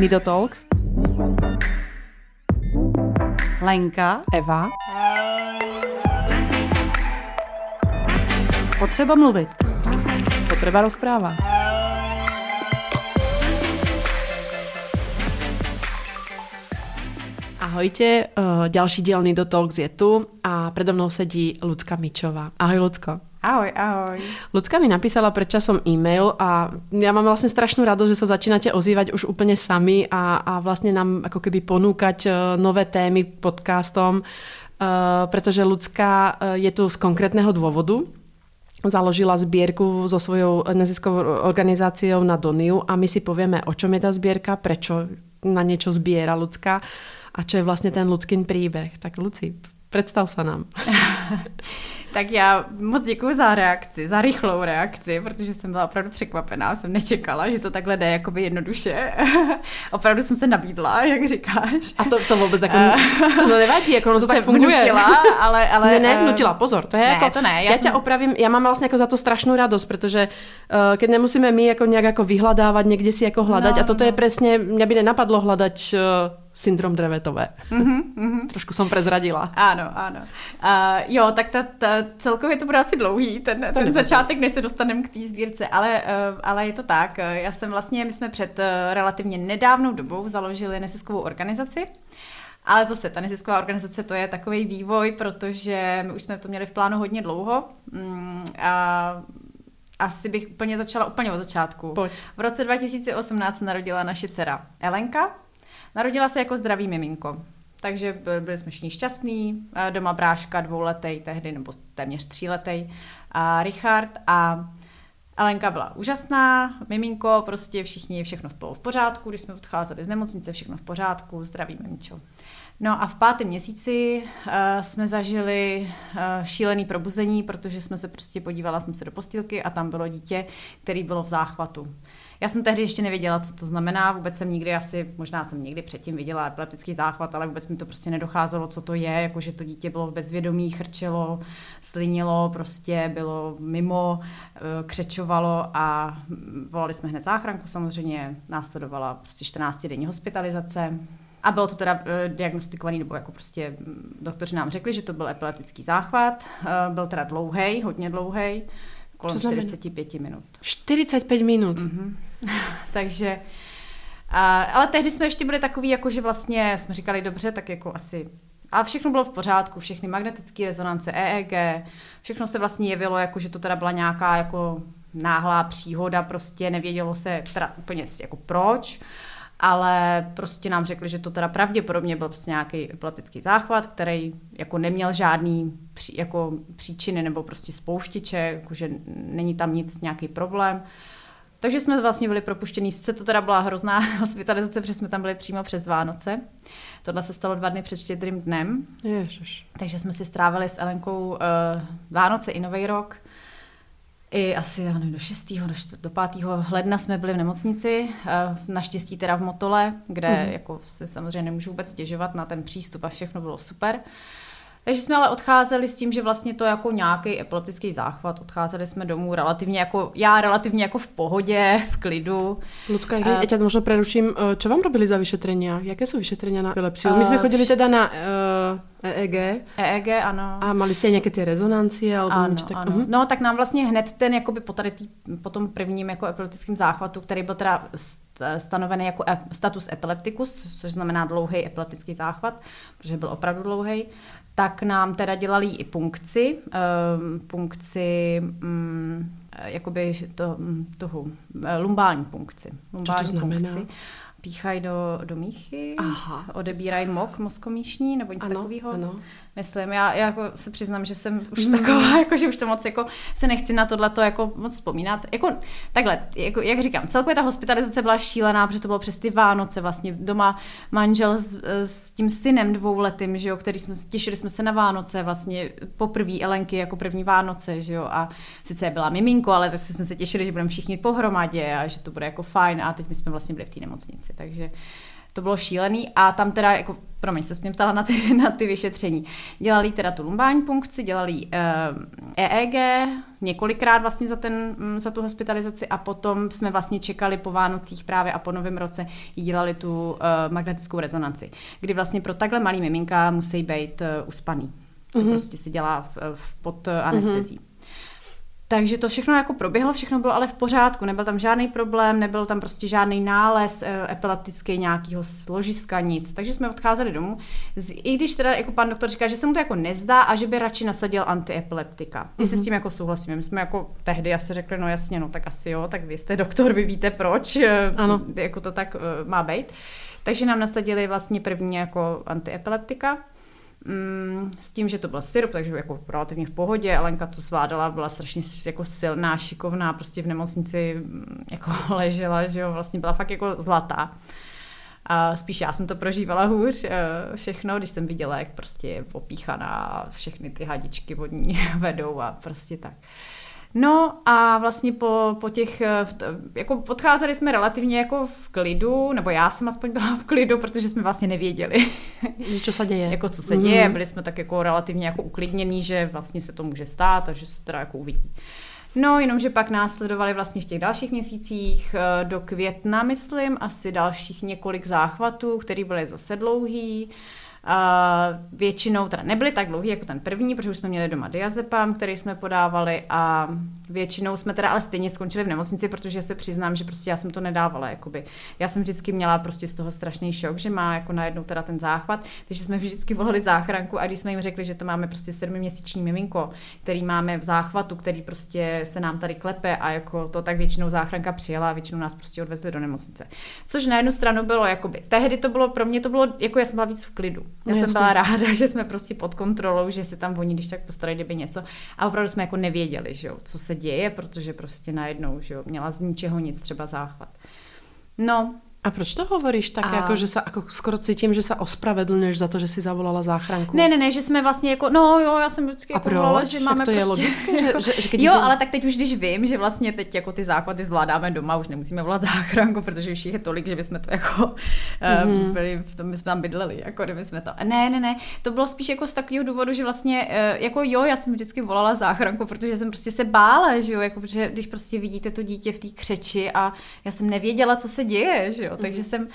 Nido Talks. Lenka. Eva. Potřeba mluvit. Potreba rozpráva. Ahojte, ďalší diel Nido Talks je tu a predo mnou sedí Lucka Mičová. Ahoj Lucko. Ahoj, ahoj. Lucka mi napísala pred časom e-mail a ja mám vlastne strašnú radosť, že sa začínate ozývať už úplne sami a, a vlastne nám ako keby ponúkať uh, nové témy podcastom, uh, pretože Lucka uh, je tu z konkrétneho dôvodu. Založila zbierku so svojou neziskovou organizáciou na Doniu a my si povieme, o čom je tá zbierka, prečo na niečo zbiera ľudská a čo je vlastne ten ľudský príbeh. Tak Luci, představ se nám. tak já moc děkuji za reakci, za rychlou reakci, protože jsem byla opravdu překvapená, jsem nečekala, že to takhle jde jakoby jednoduše. opravdu jsem se nabídla, jak říkáš. A to, to vůbec jako, to nevadí, jako ono to, to tak funguje. Vnutila, ale, ale, ne, ne, vnutila, pozor, to je ne, jako, to ne, já, já jsem... tě opravím, já mám vlastně jako za to strašnou radost, protože uh, keď nemusíme my jako nějak jako vyhledávat, někde si jako hledat no, a toto no. je přesně, mě by nenapadlo hledat uh, syndrom drevetové. Mm-hmm, mm-hmm. Trošku jsem prezradila. Ano, ano. Uh, jo, tak ta, ta, celkově to bude asi dlouhý, ten, to ten začátek, než se dostaneme k té sbírce, ale, uh, ale je to tak. Já jsem vlastně, my jsme před uh, relativně nedávnou dobou založili nesiskovou organizaci, ale zase, ta nezisková organizace to je takový vývoj, protože my už jsme to měli v plánu hodně dlouho mm, a asi bych úplně začala úplně od začátku. Pojď. V roce 2018 narodila naše dcera Elenka, Narodila se jako zdravý miminko. Takže byli jsme všichni šťastní, doma bráška dvouletej tehdy, nebo téměř tříletej, a Richard a Alenka byla úžasná, miminko, prostě všichni, všechno bylo v pořádku, když jsme odcházeli z nemocnice, všechno v pořádku, zdravý miminčo. No a v pátém měsíci uh, jsme zažili uh, šílený probuzení, protože jsme se prostě podívala jsem se do postýlky a tam bylo dítě, který bylo v záchvatu. Já jsem tehdy ještě nevěděla, co to znamená, vůbec jsem nikdy asi, možná jsem někdy předtím viděla epileptický záchvat, ale vůbec mi to prostě nedocházelo, co to je, jakože to dítě bylo v bezvědomí, chrčelo, slinilo, prostě bylo mimo, eh, křečovalo a volali jsme hned záchranku, samozřejmě následovala prostě 14 denní hospitalizace, a bylo to teda uh, diagnostikovaný, nebo jako prostě mm, doktoři nám řekli, že to byl epileptický záchvat. Uh, byl teda dlouhý, hodně dlouhý, kolem 45 minut. 45 minut? Mm-hmm. Takže, a, ale tehdy jsme ještě byli takový, jako že vlastně jsme říkali, dobře, tak jako asi a všechno bylo v pořádku, všechny magnetické rezonance, EEG, všechno se vlastně jevilo, jako že to teda byla nějaká jako náhlá příhoda, prostě nevědělo se teda úplně jako proč ale prostě nám řekli, že to teda pravděpodobně byl prostě nějaký epileptický záchvat, který jako neměl žádný pří, jako příčiny nebo prostě spouštěče, jakože není tam nic, nějaký problém. Takže jsme vlastně byli propuštění. Sice to teda byla hrozná hospitalizace, protože jsme tam byli přímo přes Vánoce. Tohle se stalo dva dny před štědrým dnem. Ježiš. Takže jsme si strávili s Elenkou uh, Vánoce i Nový rok i asi já nevím, do 6. do, 4, do 5. ledna jsme byli v nemocnici, eh, naštěstí teda v Motole, kde mm. jako si samozřejmě nemůžu vůbec stěžovat na ten přístup a všechno bylo super. Takže jsme ale odcházeli s tím, že vlastně to jako nějaký epileptický záchvat, odcházeli jsme domů relativně jako, já relativně jako v pohodě, v klidu. Lucka, uh, já tě možná preruším, co vám robili za vyšetření? Jaké jsou vyšetření na epilepsiu? My jsme chodili teda na uh, EEG. EEG, ano. A mali jste nějaké ty rezonancie? Alebo ano, tak? ano. Uh-huh. No tak nám vlastně hned ten, jakoby po, tady tý, po tom prvním jako epileptickém záchvatu, který byl teda stanovený jako e, status epilepticus, což znamená dlouhý epileptický záchvat, protože byl opravdu dlouhý, tak nám teda dělali i punkci, um, punkci um, jakoby to, toho, eh, lumbální punkci. Lumbální Co to znamená? Punkci píchají do, do míchy, Aha. odebírají mok mozkomíšní nebo něco takového. Myslím, já, já jako se přiznám, že jsem už mm. taková, jako, že už to moc jako se nechci na tohle to jako moc vzpomínat. Jako, takhle, jako, jak říkám, celkově ta hospitalizace byla šílená, protože to bylo přes ty Vánoce, vlastně doma manžel s, s tím synem dvouletým, že jo, který jsme, těšili jsme se na Vánoce, vlastně poprvé Elenky jako první Vánoce, že jo, a sice byla miminko, ale prostě jsme se těšili, že budeme všichni pohromadě a že to bude jako fajn a teď my jsme vlastně byli v té nemocnici, takže To bylo šílený a tam teda jako promiň, se mě ptala na ty, na ty vyšetření. Dělali teda tu lumbální punkci, dělali uh, EEG několikrát vlastně za, ten, mm, za tu hospitalizaci a potom jsme vlastně čekali po Vánocích právě a po Novém roce dělali tu uh, magnetickou rezonanci, kdy vlastně pro takhle malý miminka musí být uh, uspaný. To mm-hmm. prostě se dělá v, v, pod anestezí. Mm-hmm. Takže to všechno jako proběhlo, všechno bylo ale v pořádku, nebyl tam žádný problém, nebyl tam prostě žádný nález e, epileptický nějakého složiska, nic. Takže jsme odcházeli domů. I když teda jako pan doktor říká, že se mu to jako nezdá a že by radši nasadil antiepileptika. Mm-hmm. Jestli s tím jako souhlasíme. My jsme jako tehdy asi řekli, no jasně, no tak asi jo, tak vy jste doktor, vy víte proč, e, ano. jako to tak uh, má být. Takže nám nasadili vlastně první jako antiepileptika. Mm, s tím, že to byl syrup, takže jako relativně v pohodě. Elenka to zvládala, byla strašně jako silná, šikovná, prostě v nemocnici mm, jako ležela, že jo, vlastně byla fakt jako zlatá. A spíš já jsem to prožívala hůř eh, všechno, když jsem viděla, jak prostě je opíchaná, všechny ty hadičky vodní vedou a prostě tak. No a vlastně po, po těch, eh, jako odcházeli jsme relativně jako v klidu, nebo já jsem aspoň byla v klidu, protože jsme vlastně nevěděli. Že co se děje. jako co se děje, mm. byli jsme tak jako relativně jako uklidnění, že vlastně se to může stát a že se teda jako uvidí. No, jenomže pak následovali vlastně v těch dalších měsících eh, do května, myslím, asi dalších několik záchvatů, které byly zase dlouhý. Uh, většinou teda nebyly tak dlouhý jako ten první, protože už jsme měli doma diazepam, který jsme podávali a většinou jsme teda ale stejně skončili v nemocnici, protože se přiznám, že prostě já jsem to nedávala. Jakoby. Já jsem vždycky měla prostě z toho strašný šok, že má jako najednou teda ten záchvat, takže jsme vždycky volali záchranku a když jsme jim řekli, že to máme prostě sedmiměsíční miminko, který máme v záchvatu, který prostě se nám tady klepe a jako to tak většinou záchranka přijela a většinou nás prostě odvezli do nemocnice. Což na jednu stranu bylo jakoby, tehdy to bylo, pro mě to bylo, jako já jsem byla víc v klidu já no, jsem byla ráda, že jsme prostě pod kontrolou, že se tam oni když tak postarají, kdyby něco. A opravdu jsme jako nevěděli, že jo, co se děje, protože prostě najednou, že jo, měla z ničeho nic třeba záchvat. No, a proč to hovoríš tak, a... jako, že se jako skoro cítím, že se ospravedlňuješ za to, že si zavolala záchranku? Ne, ne, ne, že jsme vlastně jako, no jo, já jsem vždycky a jako volala, že máme to je prostě, logické, jako, že, že, že Jo, ale tak teď už když vím, že vlastně teď jako ty základy zvládáme doma, už nemusíme volat záchranku, protože už jich je tolik, že bychom to jako mm-hmm. um, byli, v tom my jsme tam bydleli, jako kdyby jsme to. Ne, ne, ne, to bylo spíš jako z takového důvodu, že vlastně, uh, jako jo, já jsem vždycky volala záchranku, protože jsem prostě se bála, že jo, jako protože když prostě vidíte to dítě v té křeči a já jsem nevěděla, co se děje, že jo, takže mm-hmm. jsem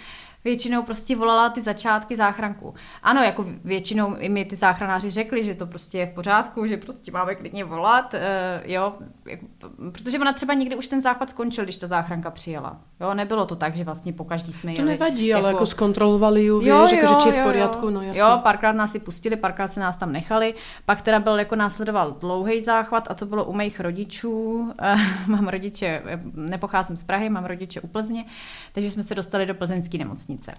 většinou prostě volala ty začátky záchranku. Ano, jako většinou i mi ty záchranáři řekli, že to prostě je v pořádku, že prostě máme klidně volat, uh, jo, protože ona třeba někdy už ten záchvat skončil, když ta záchranka přijela. Jo, nebylo to tak, že vlastně po každý jsme jeli. To nevadí, jako... ale jako zkontrolovali ju, jo, jo, že či je v pořádku, no jasně. Jo, párkrát nás si pustili, párkrát se nás tam nechali, pak teda byl jako následoval dlouhý záchvat a to bylo u mých rodičů. mám rodiče, nepocházím z Prahy, mám rodiče u Plzně, takže jsme se dostali do plzeňské nemocnice nemocnice.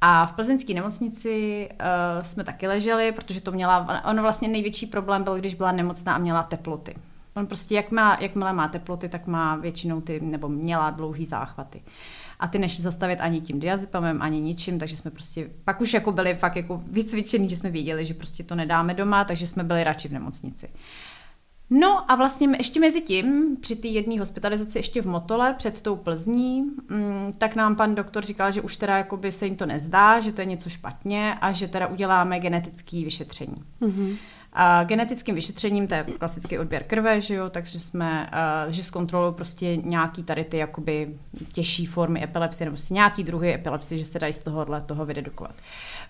A v plzeňské nemocnici uh, jsme taky leželi, protože to měla, ono vlastně největší problém byl, když byla nemocná a měla teploty. On prostě, jak má, jakmile má teploty, tak má většinou ty, nebo měla dlouhý záchvaty. A ty nešli zastavit ani tím diazepamem, ani ničím, takže jsme prostě, pak už jako byli fakt jako vycvičení, že jsme věděli, že prostě to nedáme doma, takže jsme byli radši v nemocnici. No a vlastně ještě mezi tím, při té jedné hospitalizaci ještě v Motole před tou Plzní, mm, tak nám pan doktor říkal, že už teda jakoby se jim to nezdá, že to je něco špatně a že teda uděláme genetické vyšetření. Mm-hmm. A genetickým vyšetřením, to je klasický odběr krve, že jo, takže jsme, uh, že zkontrolují prostě nějaký tady ty jakoby těžší formy epilepsie, nebo prostě nějaký druhy epilepsie, že se dají z tohohle toho vydedukovat.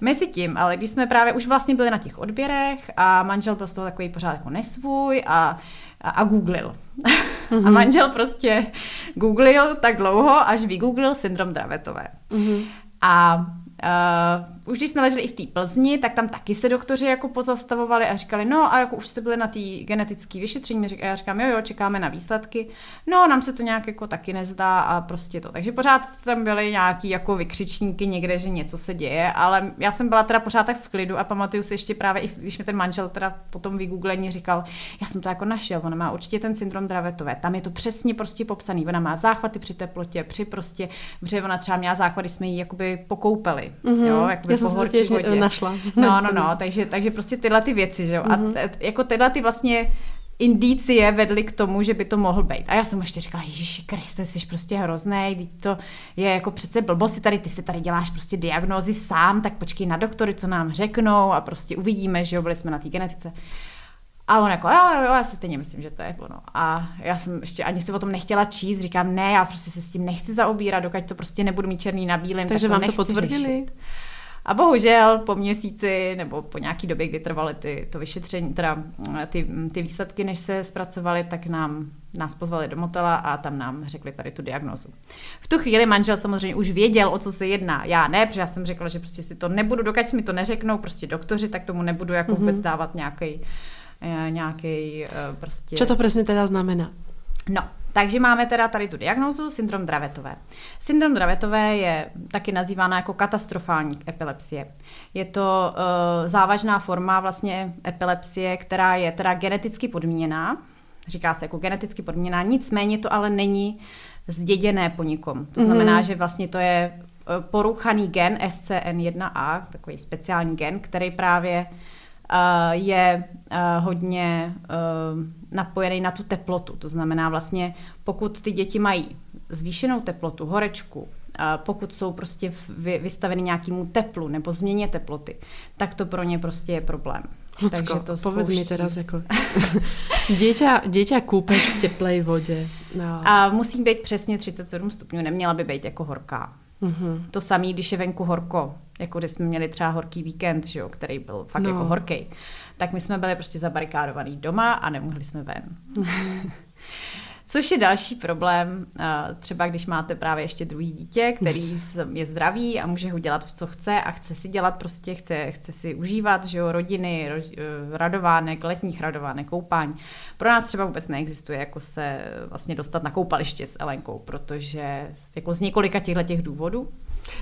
Mezi tím, ale když jsme právě už vlastně byli na těch odběrech a manžel byl z toho takový pořád jako nesvůj a a, a googlil. Mm-hmm. A mhm. manžel prostě googlil tak dlouho, až vygooglil syndrom Dravetové. Mm-hmm. A Uh, už když jsme leželi i v té Plzni, tak tam taky se doktoři jako pozastavovali a říkali, no a jako už jste byli na té genetické vyšetření, a já říkám, jo, jo, čekáme na výsledky. No, nám se to nějak jako taky nezdá a prostě to. Takže pořád tam byly nějaký jako vykřičníky někde, že něco se děje, ale já jsem byla teda pořád tak v klidu a pamatuju si ještě právě, i když mi ten manžel teda potom vygooglení říkal, já jsem to jako našel, ona má určitě ten syndrom Dravetové, tam je to přesně prostě popsaný, ona má záchvaty při teplotě, při prostě, protože ona třeba měla záchvaty, jsme ji jakoby pokoupali, mm-hmm. jo, jakoby Já jsem těž našla. No, no, no, takže, takže prostě tyhle ty věci, že jo. A mhm. t- jako tyhle ty vlastně indicie vedly k tomu, že by to mohl být. A já jsem ještě říkala, Ježíši Kriste, jsi prostě hrozný, teď to je jako přece blbosti tady, ty si tady děláš prostě diagnózy sám, tak počkej na doktory, co nám řeknou a prostě uvidíme, že jo, byli jsme na té genetice. A on jako, jo, jo, já si stejně myslím, že to je ono. A já jsem ještě ani si o tom nechtěla číst, říkám, ne, já prostě se s tím nechci zaobírat, dokud to prostě nebudu mít černý na bílém, Takže tak to vám to potvrdili? Řešit. A bohužel po měsíci nebo po nějaký době, kdy trvaly ty, to vyšetření, teda ty, ty výsledky, než se zpracovaly, tak nám, nás pozvali do motela a tam nám řekli tady tu diagnózu. V tu chvíli manžel samozřejmě už věděl, o co se jedná. Já ne, protože já jsem řekla, že prostě si to nebudu, dokud mi to neřeknou prostě doktoři, tak tomu nebudu jako Mhm. vůbec dávat nějaký nějaký prostě... Čo to presne teda znamená? No, takže máme teda tady tu diagnózu syndrom Dravetové. Syndrom Dravetové je taky nazývána jako katastrofální epilepsie. Je to uh, závažná forma vlastně epilepsie, která je teda geneticky podmíněná, říká se jako geneticky podmíněná, nicméně to ale není zděděné po nikom. To znamená, mm-hmm. že vlastně to je eh, poruchaný gen SCN1A, takový speciální gen, který právě uh, je uh, hodně uh, napojený na tu teplotu. To znamená vlastně, pokud ty děti mají zvýšenou teplotu, horečku, pokud jsou prostě vy, vystaveny nějakému teplu nebo změně teploty, tak to pro ně prostě je problém. Lucko, Takže to povedz mi teraz jako dieťa, dieťa kúpeš v teplej vode. No. A musí být přesně 37 stupňů, neměla by být jako horká. Mm-hmm. To samé, když je venku horko, jako když jsme měli třeba horký víkend, že jo, který byl fakt no. jako horký, tak my jsme byli prostě zabarikádovaný doma a nemohli jsme ven. Mm-hmm. Což je další problém, třeba když máte právě ještě druhý dítě, který je zdravý a může ho dělat, co chce a chce si dělat prostě, chce, chce si užívat, že jo, rodiny, radovánek, letních radovánek, koupání. Pro nás třeba vůbec neexistuje, jako se vlastně dostat na koupaliště s Elenkou, protože jako z několika těchto těch důvodů.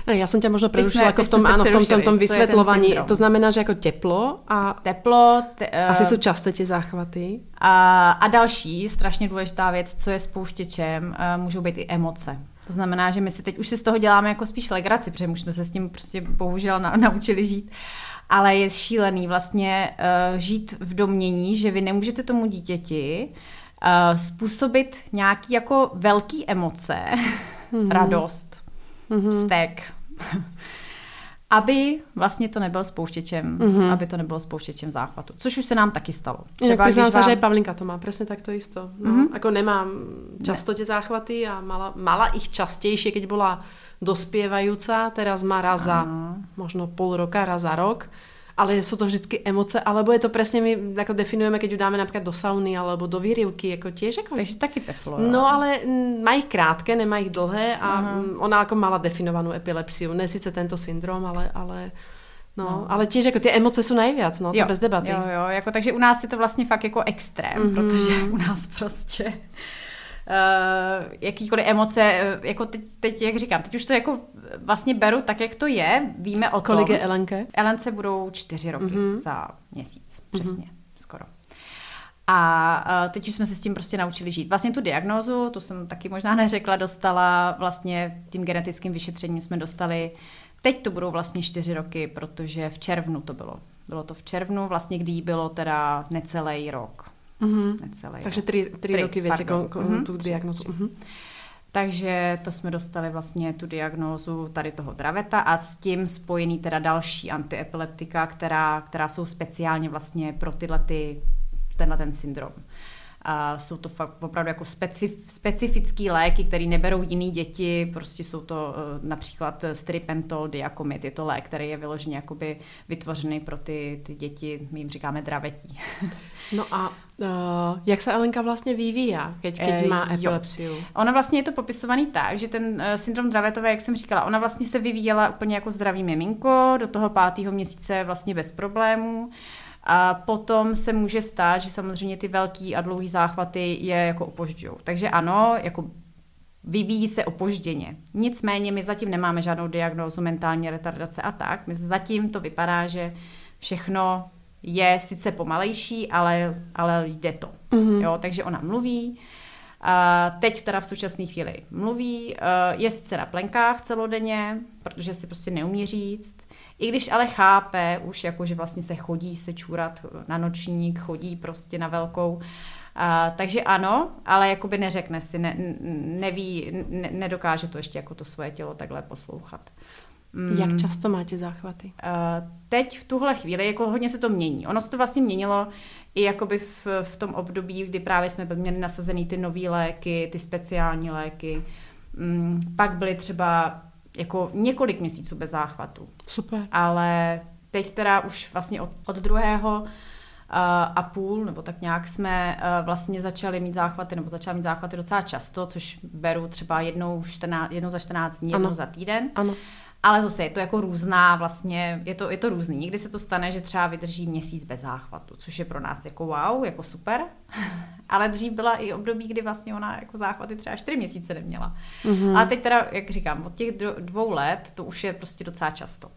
No, já jsem tě možná prerušila jako v tom, áno, v tom, tom, tom vysvětlování. To znamená, že jako teplo a teplo. Te, uh, asi jsou časté ty záchvaty. A, a další strašně důležitá věc, co je spouštěčem, uh, můžou být i emoce. To znamená, že my si teď už si z toho děláme jako spíš legraci, protože už jsme se s tím prostě bohužel na, naučili žít. Ale je šílený vlastně uh, žít v domění, že vy nemůžete tomu dítěti uh, způsobit nějaký jako velký emoce, mm-hmm. radost, mm-hmm. vztek, aby vlastně to nebyl spouštěčem, mm-hmm. aby to nebylo spouštěčem záchvatu. Což už se nám taky stalo. Třeba když vám... že Pavlinka to má presne takto isto. No, mm-hmm. Ako nemám často tie záchvaty a mala, mala ich častejšie, keď bola dospievajúca, teraz má raz za možno pol roka, raz za rok ale jsou to vždycky emoce, alebo je to přesně my jako definujeme, keď ju dáme například do sauny alebo do výrivky, jako těž jako... Takže taky teplo. Jo. No ale mají krátké, nemají dlhé a uh-huh. ona jako mala definovanou epilepsiu. Ne sice tento syndrom, ale, ale No, no, ale těž jako ty emoce jsou nejvíc, no, to jo, bez debaty. Jo, jo, jako, takže u nás je to vlastně fakt jako extrém, mm-hmm. protože u nás prostě uh, jakýkoliv emoce, uh, jako teď, teď, jak říkám, teď už to jako vlastně beru tak, jak to je, víme o tom. Kolik je Elenke? Elence budou čtyři roky mm-hmm. za měsíc, přesně, mm-hmm. skoro. A uh, teď už jsme se s tím prostě naučili žít. Vlastně tu diagnózu, tu jsem taky možná neřekla, dostala vlastně tím genetickým vyšetřením jsme dostali, teď to budou vlastně čtyři roky, protože v červnu to bylo. Bylo to v červnu, vlastně kdy bylo teda necelý rok. Mm-hmm. Necelý Takže tři, tři, tři roky větě kon, kon, mm-hmm. tu diagnózu. Mm-hmm. Takže to jsme dostali vlastně tu diagnózu tady toho draveta a s tím spojený teda další antiepileptika, která, která jsou speciálně vlastně pro tyhle ty, tenhle ten syndrom. A jsou to fakt opravdu jako specif, specifický léky, které neberou jiný děti, prostě jsou to uh, například stripentol, diakomit, je to lék, který je vyloženě jakoby vytvořený pro ty, ty děti, my jim říkáme dravetí. No a uh, jak se Elenka vlastně vyvíjí, keď, keď má epilepsiu? Ona vlastně je to popisovaný tak, že ten uh, syndrom dravetové, jak jsem říkala, ona vlastně se vyvíjela úplně jako zdravý miminko, do toho pátého měsíce vlastně bez problémů. A potom se může stát, že samozřejmě ty velký a dlouhý záchvaty je jako opožďují. Takže ano, jako vyvíjí se opožděně. Nicméně my zatím nemáme žádnou diagnózu mentální retardace a tak. My zatím to vypadá, že všechno je sice pomalejší, ale, ale jde to. Mm-hmm. Jo, takže ona mluví, a teď teda v současné chvíli mluví, je sice na plenkách celodenně, protože si prostě neumí říct, i když ale chápe už, jako že vlastně se chodí se čůrat na nočník, chodí prostě na velkou, A, takže ano, ale jakoby neřekne si, ne, neví, ne, nedokáže to ještě jako to svoje tělo takhle poslouchat. Mm. Jak často máte záchvaty? Uh, teď v tuhle chvíli, jako hodně se to mění. Ono se to vlastně měnilo i jakoby v, v tom období, kdy právě jsme měli nasazený ty nové léky, ty speciální léky. Um, pak byly třeba jako několik měsíců bez záchvatu. Super. Ale teď teda už vlastně od, od druhého uh, a půl, nebo tak nějak jsme uh, vlastně začali mít záchvaty, nebo začala mít záchvaty docela často, což beru třeba jednou, 14, jednou za 14 dní, jednou za týden. Ano. Ale zase je to jako různá vlastně, je to, je to různý. Někdy se to stane, že třeba vydrží měsíc bez záchvatu, což je pro nás jako wow, jako super. Ale dřív byla i období, kdy vlastně ona jako záchvaty třeba čtyři měsíce neměla. Mm-hmm. Ale teď teda, jak říkám, od těch dvou let to už je prostě docela často.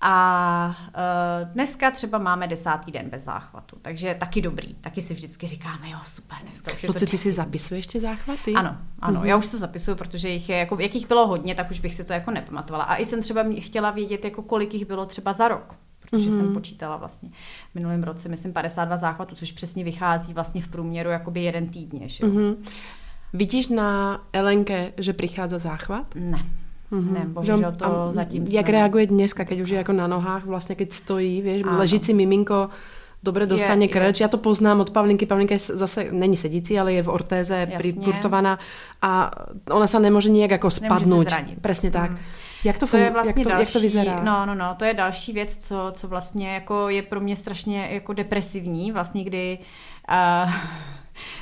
A uh, dneska třeba máme desátý den bez záchvatu, takže taky dobrý. Taky si vždycky říkáme, jo, super, dneska už je Luci, ty si zapisuješ ty záchvaty? Ano, ano, mm-hmm. já už to zapisuju, protože jich je, jako, jak jich bylo hodně, tak už bych si to jako nepamatovala. A i jsem třeba chtěla vědět, jako kolik jich bylo třeba za rok, protože mm-hmm. jsem počítala vlastně v minulém roce, myslím 52 záchvatů, což přesně vychází vlastně v průměru jakoby jeden týdně. Že? Mm-hmm. Vidíš na Elenke, že přichází záchvat? Ne. Mm-hmm. Ne, bohužel to a zatím Jak jsme... reaguje dneska, keď už je jako na nohách, vlastně keď stojí, víš, ano. ležící miminko, dobre dostane je, krč. Je. Já to poznám od Pavlinky. Pavlinka je zase, není sedící, ale je v ortéze pripurtovaná a ona se nemůže nijak jako spadnout. Přesně tak. Mm. Jak to, to je vlastně jak to, další, jak to vyzerá? No, no, no, to je další věc, co, co vlastně jako je pro mě strašně jako depresivní, vlastně kdy uh,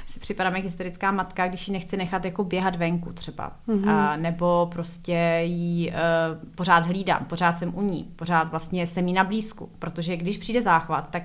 si připadám jak hysterická matka, když ji nechci nechat jako běhat venku třeba. Mm-hmm. A, nebo prostě jí uh, pořád hlídám, pořád jsem u ní, pořád vlastně jsem jí na blízku, protože když přijde záchvat, tak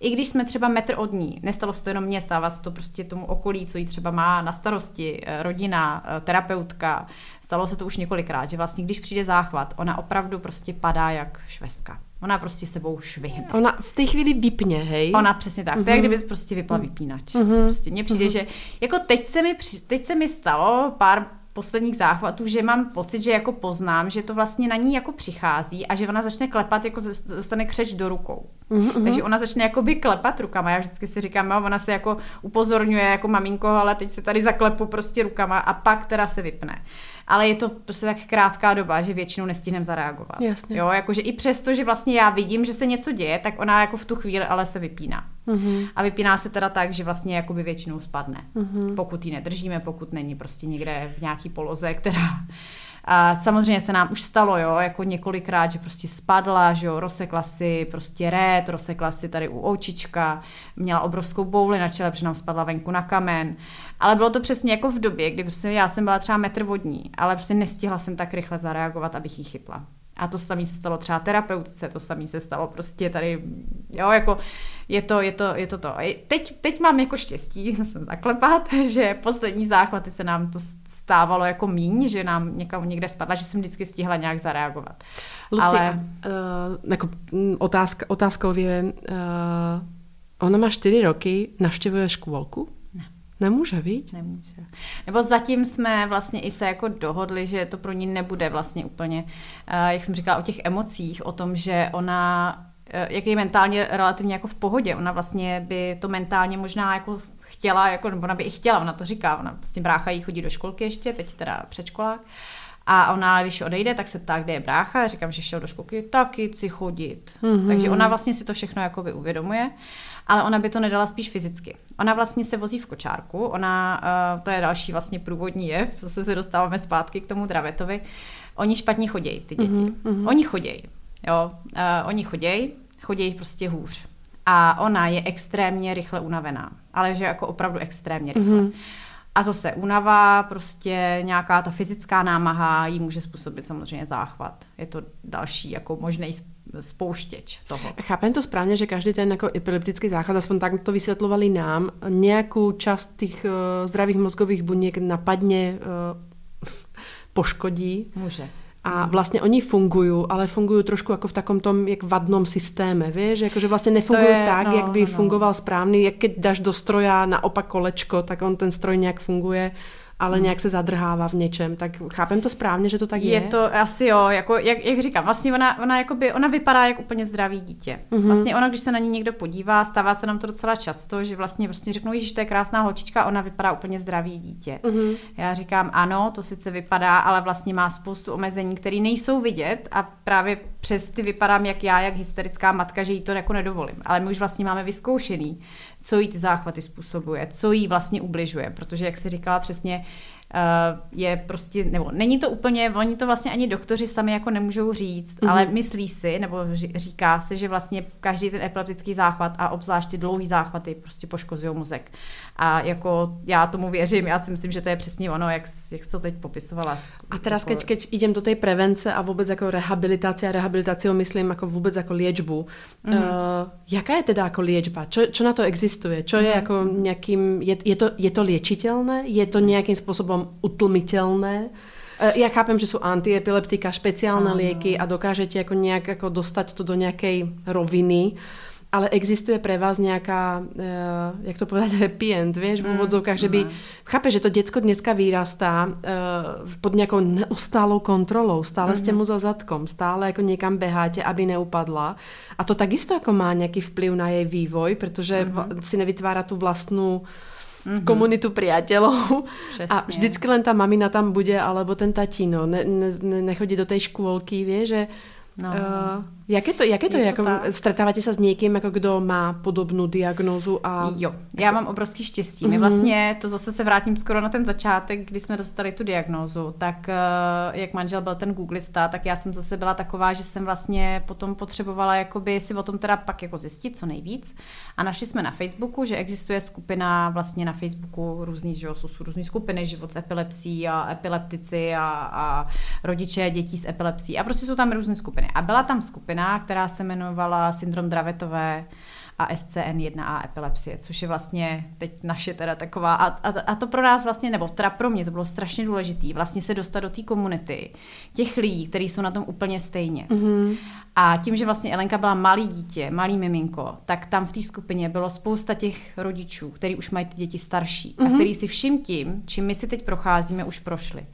i když jsme třeba metr od ní, nestalo se to jenom mě, stává se to prostě tomu okolí, co jí třeba má na starosti, eh, rodina, eh, terapeutka, stalo se to už několikrát, že vlastně když přijde záchvat, ona opravdu prostě padá jak švestka. Ona prostě sebou švihne. Ona v té chvíli vypne, hej? Ona přesně tak. Uh-huh. To je, jak mhm. kdyby prostě vypla mhm. vypínač. Uh-huh. Prostě mně přijde, uh-huh. že jako teď se, mi, teď se mi stalo pár posledních záchvatů, že mám pocit, že jako poznám, že to vlastně na ní jako přichází a že ona začne klepat, jako dostane křeč do rukou. Mm-hmm. Takže ona začne jako by klepat rukama. Já vždycky si říkám, no, ona se jako upozorňuje jako maminko, ale teď se tady zaklepu prostě rukama a pak teda se vypne ale je to prostě tak krátká doba, že většinou nestihnem zareagovat. Jasně. Jo, jakože i přesto, že vlastně já vidím, že se něco děje, tak ona jako v tu chvíli ale se vypíná. Mm-hmm. A vypíná se teda tak, že vlastně jakoby většinou spadne. Mm-hmm. Pokud ji nedržíme, pokud není prostě někde v nějaký poloze, která a samozřejmě se nám už stalo, jo, jako několikrát, že prostě spadla, že jo, rozsekla si prostě rét, rozsekla si tady u očička, měla obrovskou bouli na čele, protože nám spadla venku na kamen. Ale bylo to přesně jako v době, kdy prostě já jsem byla třeba metr vodní, ale prostě nestihla jsem tak rychle zareagovat, abych ji chytla. A to samé se stalo třeba terapeutce, to samé se stalo prostě tady, jo, jako je to, je to, je to to. Teď, teď mám jako štěstí, jsem zaklepat, že poslední záchvaty se nám to stávalo jako míň, že nám někam někde spadla, že jsem vždycky stihla nějak zareagovat. Lucia, Ale... Uh, jako mm, otázka, otázkově, uh, ona má čtyři roky, navštěvuje školku? Nemůže, víc? Nemůže. Nebo zatím jsme vlastně i se jako dohodli, že to pro ní nebude vlastně úplně, uh, jak jsem říkala, o těch emocích, o tom, že ona, jak je mentálně relativně jako v pohodě, ona vlastně by to mentálně možná jako chtěla, jako, nebo ona by i chtěla, ona to říká, ona vlastně brácha jí chodí do školky ještě, teď teda předškolák, a ona, když odejde, tak se ptá, kde je brácha. Já říkám, že šel do školky, taky chci chodit. Mm-hmm. Takže ona vlastně si to všechno jako uvědomuje ale ona by to nedala spíš fyzicky. Ona vlastně se vozí v kočárku, ona, uh, to je další vlastně průvodní jev, zase se dostáváme zpátky k tomu Dravetovi. Oni špatně chodějí, ty děti. Mm-hmm. Oni chodějí, jo, uh, oni chodějí, chodějí prostě hůř. A ona je extrémně rychle unavená, ale že jako opravdu extrémně rychle. Mm-hmm. A zase únava, prostě nějaká ta fyzická námaha jí může způsobit samozřejmě záchvat. Je to další jako možný spouštěč toho. Chápem to správně, že každý ten jako epileptický záchvat, aspoň tak to vysvětlovali nám, nějakou část těch uh, zdravých mozgových buněk napadně uh, poškodí. Může. A vlastně oni fungují, ale fungují trošku jako v takom tom jak vadnom systéme, víš? Jakože vlastně nefungují tak, no, jak by no, no. fungoval správný. Jak keď dáš do stroja naopak kolečko, tak on ten stroj nějak funguje ale mm. nějak se zadrhává v něčem. Tak chápem to správně, že to tak je? Je to asi jo, jako, jak, jak říkám, vlastně ona, ona, jakoby, ona vypadá jak úplně zdravý dítě. Mm-hmm. Vlastně ona, když se na ní někdo podívá, stává se nám to docela často, že vlastně prostě řeknou, že to je krásná holčička, ona vypadá úplně zdravý dítě. Mm-hmm. Já říkám, ano, to sice vypadá, ale vlastně má spoustu omezení, které nejsou vidět a právě přes ty vypadám jak já, jak hysterická matka, že jí to jako nedovolím. Ale my už vlastně máme vyzkoušený, co jí ty záchvaty způsobuje, co jí vlastně ubližuje, protože jak si říkala přesně, je prostě, nebo není to úplně, oni to vlastně ani doktoři sami jako nemůžou říct, mm-hmm. ale myslí si, nebo říká se, že vlastně každý ten epileptický záchvat a obzvláště dlouhý záchvaty prostě poškozují mozek. A jako já tomu věřím, já si myslím, že to je přesně ono, jak, jak jsi to teď popisovala. A teraz, jako... keď, keď idem do té prevence a vůbec jako rehabilitace a rehabilitaci myslím jako vůbec jako liečbu, mm-hmm. uh, jaká je teda jako liečba? Čo, čo na to existuje? Čo je mm-hmm. jako nějakým, je, je, to, je to liečitelné? Je to nějakým způsobem utlmitelné? Uh, já chápem, že jsou antiepileptika, špeciálne lieky a dokážete jako nějak jako dostat to do nějaké roviny. Ale existuje pre vás nějaká, uh, jak to povedať, happy end, vieš, v mm, úvodzovkách, že by, mm. chápe, že to děcko dneska vyrastá uh, pod nějakou neustálou kontrolou, stále mm. ste mu za zadkom, stále jako někam beháte, aby neupadla. A to takisto jako má nějaký vplyv na jej vývoj, protože mm. si nevytvára tu vlastnú mm-hmm. komunitu priateľov Přesně. a vždycky len ta mamina tam bude, alebo ten tatino, ne, ne, nechodí do té škôlky, vie, že No. Uh, jak je to, jak je to, je jako, to stretáváte se s někým, jako kdo má podobnou diagnózu? A... Jo, já jako... mám obrovský štěstí. My mm-hmm. vlastně, to zase se vrátím skoro na ten začátek, kdy jsme dostali tu diagnózu, tak uh, jak manžel byl ten googlista, tak já jsem zase byla taková, že jsem vlastně potom potřebovala jakoby si o tom teda pak jako zjistit co nejvíc. A našli jsme na Facebooku, že existuje skupina vlastně na Facebooku různý, že jsou různý skupiny, život s epilepsí a epileptici a, a rodiče dětí s epilepsí a prostě jsou tam různé skupiny. A byla tam skupina, která se jmenovala Syndrom Dravetové a SCN1A epilepsie, což je vlastně teď naše teda taková, a, a, a to pro nás vlastně, nebo teda pro mě to bylo strašně důležité, vlastně se dostat do té komunity těch lidí, kteří jsou na tom úplně stejně. Mm-hmm. A tím, že vlastně Elenka byla malý dítě, malý miminko, tak tam v té skupině bylo spousta těch rodičů, kteří už mají ty děti starší mm-hmm. a kteří si vším tím, čím my si teď procházíme, už prošli.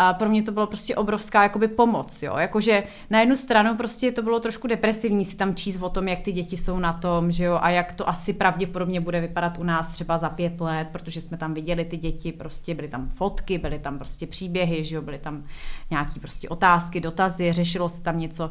A pro mě to bylo prostě obrovská jakoby pomoc, jo. Jakože na jednu stranu prostě to bylo trošku depresivní si tam číst o tom, jak ty děti jsou na tom, že jo, a jak to asi pravděpodobně bude vypadat u nás třeba za pět let, protože jsme tam viděli ty děti, prostě byly tam fotky, byly tam prostě příběhy, že jo, byly tam nějaký prostě otázky, dotazy, řešilo se tam něco.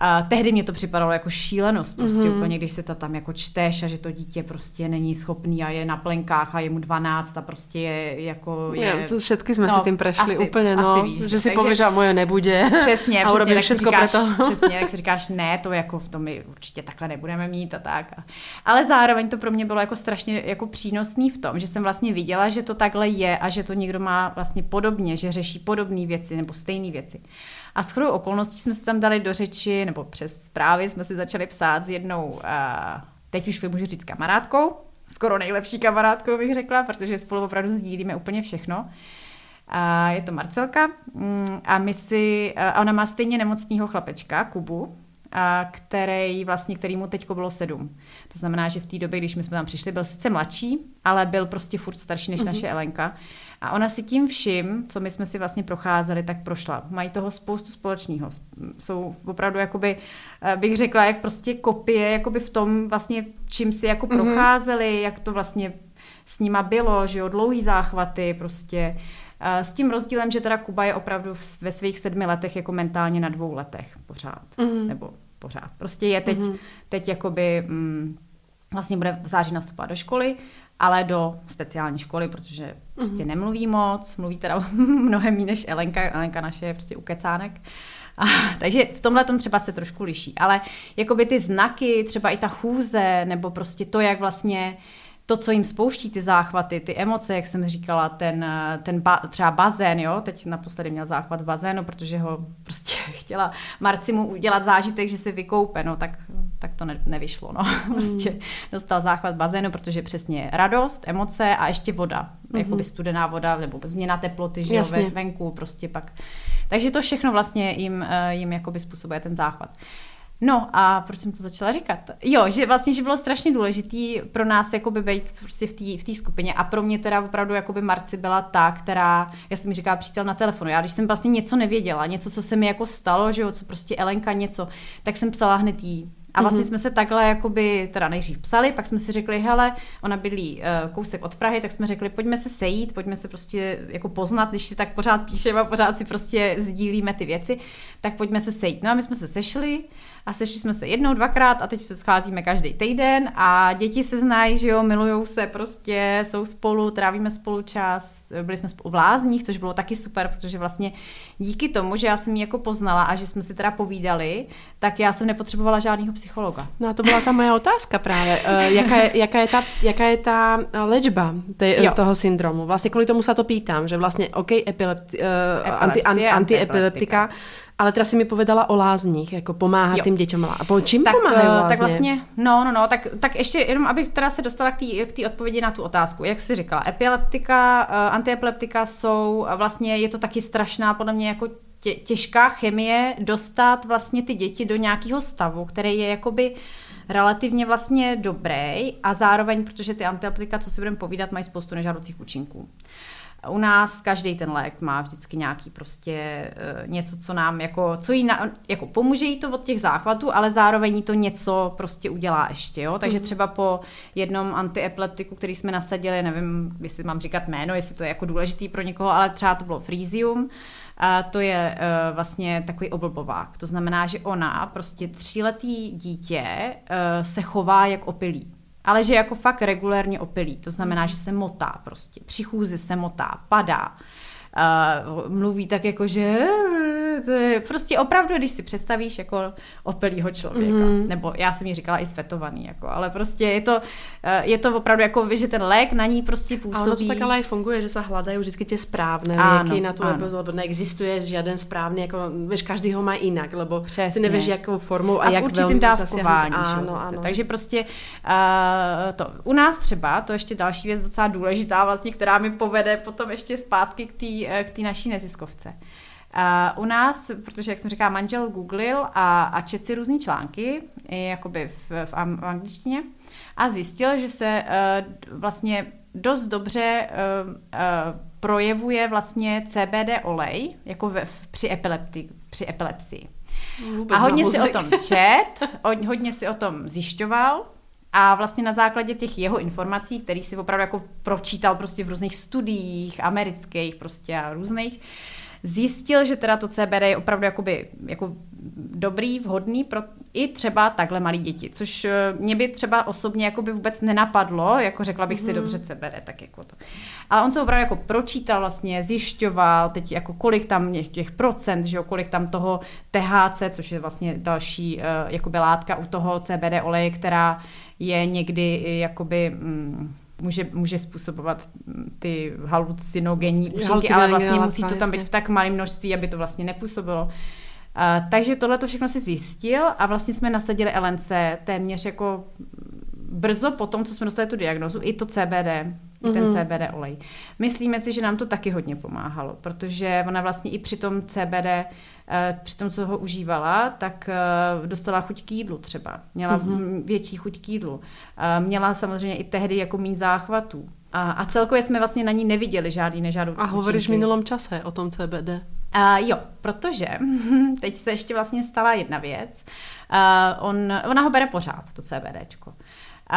A tehdy mě to připadalo jako šílenost, prostě mm-hmm. úplně, když se to tam jako čteš a že to dítě prostě není schopný a je na plenkách a je mu 12 a prostě je jako... Je... Je, to všetky jsme no, si tím prešli asi, úplně, no, asi víš, že si povíš, že moje nebude. Přesně, a přesně, tak všechno říkáš, přesně, jak si říkáš, ne, to jako v tom my určitě takhle nebudeme mít a tak. Ale zároveň to pro mě bylo jako strašně jako přínosný v tom, že jsem vlastně viděla, že to takhle je a že to někdo má vlastně podobně, že řeší podobné věci nebo stejné věci. A s chodou okolností jsme se tam dali do řeči, nebo přes zprávy jsme si začali psát s jednou, a teď už můžu říct kamarádkou, skoro nejlepší kamarádkou bych řekla, protože spolu opravdu sdílíme úplně všechno. A je to Marcelka mm, a my si, a ona má stejně nemocného chlapečka, Kubu, a který vlastně, který mu teď bylo sedm. To znamená, že v té době, když my jsme tam přišli, byl sice mladší, ale byl prostě furt starší než mm-hmm. naše Elenka. A ona si tím vším, co my jsme si vlastně procházeli, tak prošla. Mají toho spoustu společného. Jsou opravdu, jakoby, eh, bych řekla, jak prostě kopie, jakoby v tom vlastně, čím si jako mm-hmm. procházeli, jak to vlastně s nima bylo, že jo, dlouhý záchvaty, prostě eh, s tím rozdílem, že teda Kuba je opravdu ve svých sedmi letech jako mentálně na dvou letech pořád. Mm-hmm. Nebo pořád. Prostě je teď, mm-hmm. teď jakoby, mm, vlastně bude v září nastupovat do školy ale do speciální školy, protože prostě mm-hmm. nemluví moc, mluví teda mnohem méně než Elenka, Elenka naše je prostě ukecánek. A, takže v tomhle tom třeba se trošku liší, ale jakoby ty znaky, třeba i ta chůze, nebo prostě to, jak vlastně uh, to, co jim spouští ty záchvaty, ty emoce, jak jsem říkala, ten, ten ba, třeba bazén, jo, teď naposledy měl záchvat v bazénu, protože ho prostě chtěla Marci mu udělat zážitek, že se vykoupe, no tak, tak to ne, nevyšlo, no. Mm. Prostě dostal záchvat bazénu, protože přesně radost, emoce a ještě voda, mm-hmm. jakoby studená voda, nebo změna teploty, že jo, venku, prostě pak. Takže to všechno vlastně jim, eh, jim jakoby způsobuje ten záchvat. No a proč jsem to začala říkat? Jo, že vlastně, že bylo strašně důležitý pro nás jakoby být prostě v té v skupině a pro mě teda opravdu jakoby Marci byla ta, která, já jsem mi říkala přítel na telefonu, já když jsem vlastně něco nevěděla, něco, co se mi jako stalo, že jo, co prostě Elenka něco, tak jsem psala hned jí a vlastně mm-hmm. jsme se takhle jakoby, teda nejdřív psali, pak jsme si řekli, hele, ona bydlí uh, kousek od Prahy, tak jsme řekli, pojďme se sejít, pojďme se prostě jako poznat, když si tak pořád píšeme a pořád si prostě sdílíme ty věci, tak pojďme se sejít. No a my jsme se sešli a sešli jsme se jednou, dvakrát a teď se scházíme každý týden a děti se znají, že jo, milujou se prostě, jsou spolu, trávíme spolu čas, byli jsme spolu v Lázních, což bylo taky super, protože vlastně díky tomu, že já jsem ji jako poznala a že jsme si teda povídali, tak já jsem nepotřebovala žádného psychologa. No a to byla ta moje otázka právě. Uh, jaká, je, jaká, je ta, jaká je ta léčba te, toho syndromu? Vlastně kvůli tomu se to pýtám, že vlastně, OK, epilepti, uh, anti, anti, antiepileptika, ale teda si mi povedala o lázních, jako pomáhat jo. tím dětem. A po čím tak, pomáhají lázně? Tak vlastně, no, no, no, tak, tak ještě jenom, abych teda se dostala k té odpovědi na tu otázku. Jak jsi říkala, epileptika, uh, antiepileptika jsou, vlastně je to taky strašná, podle mě jako tě, těžká chemie dostat vlastně ty děti do nějakého stavu, který je jakoby relativně vlastně dobrý a zároveň, protože ty antiepileptika, co si budeme povídat, mají spoustu nežádoucích účinků. U nás každý ten lék má vždycky nějaký prostě uh, něco, co nám jako, co jí na, jako pomůže jí to od těch záchvatů, ale zároveň jí to něco prostě udělá ještě, jo. Takže mhm. třeba po jednom antiepileptiku, který jsme nasadili, nevím, jestli mám říkat jméno, jestli to je jako důležitý pro někoho, ale třeba to bylo Frisium, a to je uh, vlastně takový oblbovák. To znamená, že ona, prostě tříletý dítě, uh, se chová jak opilý ale že jako fakt regulérně opilí. To znamená, že se motá prostě, při chůzi se motá, padá, uh, mluví tak jako, že prostě opravdu, když si představíš jako opilýho člověka, mm. nebo já jsem mi říkala i svetovaný, jako, ale prostě je to, eh, je to opravdu jako, že ten lék na ní prostě působí. A ono to tak ale i funguje, že se hledají vždycky tě správné ano, na tu lebo neexistuje žádný správný, jako, víš, každý ho má jinak, lebo Přesně. ty nevíš, jakou formou a, a jak určitým dávkování. Ano, ano. Takže prostě uh, to, u nás třeba, to ještě další věc docela důležitá, vlastně, která mi povede potom ještě zpátky k té eh, k naší neziskovce. Uh, u nás, protože, jak jsem říkala, manžel googlil a, a čet si různý články, jakoby v, v, v angličtině, a zjistil, že se uh, vlastně dost dobře uh, uh, projevuje vlastně CBD olej, jako ve, při, epilepti, při epilepsii. Vůbec a hodně si o tom čet, hodně si o tom zjišťoval a vlastně na základě těch jeho informací, který si opravdu jako pročítal prostě v různých studiích, amerických prostě a různých, uh, zjistil, že teda to CBD je opravdu jakoby, jako dobrý, vhodný pro i třeba takhle malí děti, což eh, mě by třeba osobně jakoby vůbec nenapadlo, jako řekla bych mm. si mhm. dobře CBD, tak jako to. Ale on se opravdu jako pročítal vlastně, zjišťoval teď jako kolik tam těch, těch procent, že jo, kolik tam toho THC, což je vlastně další uh, jakoby látka u toho CBD oleje, která je někdy jakoby mm, může, může způsobovat ty halucinogenní účinky, ale vlastně musí to tam být v tak malém množství, aby to vlastně nepůsobilo. Uh, takže tohle to všechno si zjistil a vlastně jsme nasadili LNC téměř jako brzo po tom, co jsme dostali tu diagnozu, i to CBD, mm-hmm. i ten mhm. CBD olej. Myslíme si, že nám to taky hodně pomáhalo, protože ona vlastně i při tom CBD Eh, při tom, co ho užívala, tak eh, dostala chuť k jídlu třeba. Měla mm-hmm. větší chuť k jídlu. Eh, měla samozřejmě i tehdy jako méně záchvatů. A, a celkově jsme vlastně na ní neviděli žádný nežádoucí A hovoríš v minulém čase o tom CBD? Uh, jo, protože teď se ještě vlastně stala jedna věc. Uh, on, ona ho bere pořád, to CBDčko. Uh,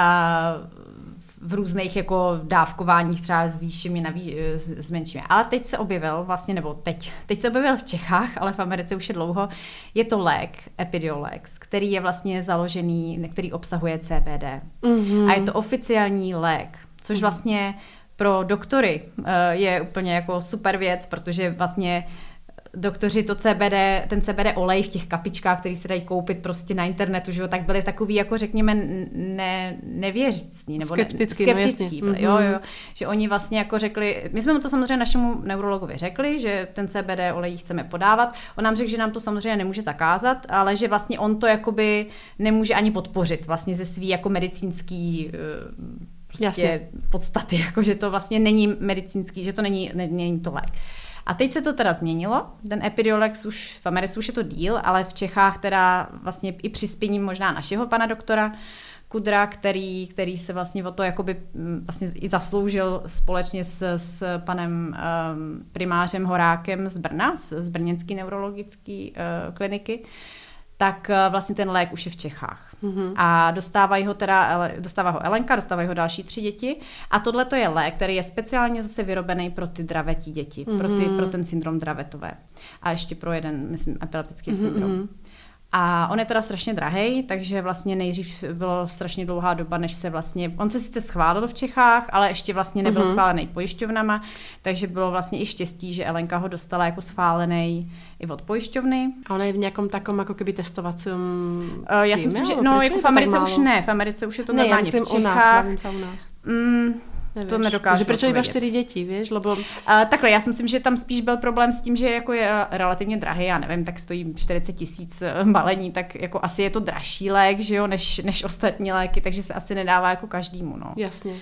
v různých jako dávkováních třeba s výššími, naví, s menšími. Ale teď se objevil vlastně, nebo teď, teď se objevil v Čechách, ale v Americe už je dlouho, je to lék, Epidiolex, který je vlastně založený, který obsahuje CBD. Mm-hmm. A je to oficiální lék, což mm-hmm. vlastně pro doktory uh, je úplně jako super věc, protože vlastně doktoři to CBD, ten CBD olej v těch kapičkách, který se dají koupit prostě na internetu, že jo, tak byli takový, jako řekněme, ne, nevěřícní, nebo skeptický, ne, skeptický no, byli, jo, jo, že oni vlastně jako řekli, my jsme mu to samozřejmě našemu neurologovi řekli, že ten CBD olej chceme podávat, on nám řekl, že nám to samozřejmě nemůže zakázat, ale že vlastně on to jakoby nemůže ani podpořit vlastně ze svý jako medicínský eh, prostě Jasně. podstaty, jako že to vlastně není medicínský, že to není, není to lék. A teď se to teda změnilo. Ten Epidiolex už v Americe už je to díl, ale v Čechách teda vlastně i přispěním možná našeho pana doktora Kudra, který, který se vlastně o to jakoby mm, vlastně i zasloužil společně s, s panem um, primářem Horákem z Brna, z, z Brněnské neurologické uh, kliniky, tak uh, vlastně ten lék už je v Čechách. Mm-hmm. A dostávají ho teda, dostává ho Elenka, dostávají ho další tři děti. A tohle to je lék, který je speciálně zase vyrobený pro ty dravetí děti, mm-hmm. pro, ty, pro ten syndrom dravetové. A ještě pro jeden, myslím, epileptický mm-hmm. syndrom. A on je teda strašně drahý, takže vlastně nejdřív bylo strašně dlouhá doba, než se vlastně, on se sice schválil v Čechách, ale ještě vlastně nebyl uh-huh. schválený pojišťovnama, takže bylo vlastně i štěstí, že Elenka ho dostala jako schválený i od pojišťovny. A ona je v nějakom takom jako keby testovacím uh, Já si myslím, že no, jako v Americe už ne, v Americe už je to ne, normálně já myslím v Čechách. u nás, u nás. Mm, Nevíš. To nedokážu. proč iba čtyři děti, víš? Lebo... Uh, takhle, já si myslím, že tam spíš byl problém s tím, že jako je relativně drahý, já nevím, tak stojí 40 tisíc eh, balení, tak jako asi je to dražší lék, že jo, než, než ostatní léky, takže se asi nedává jako každému, no. Jasně.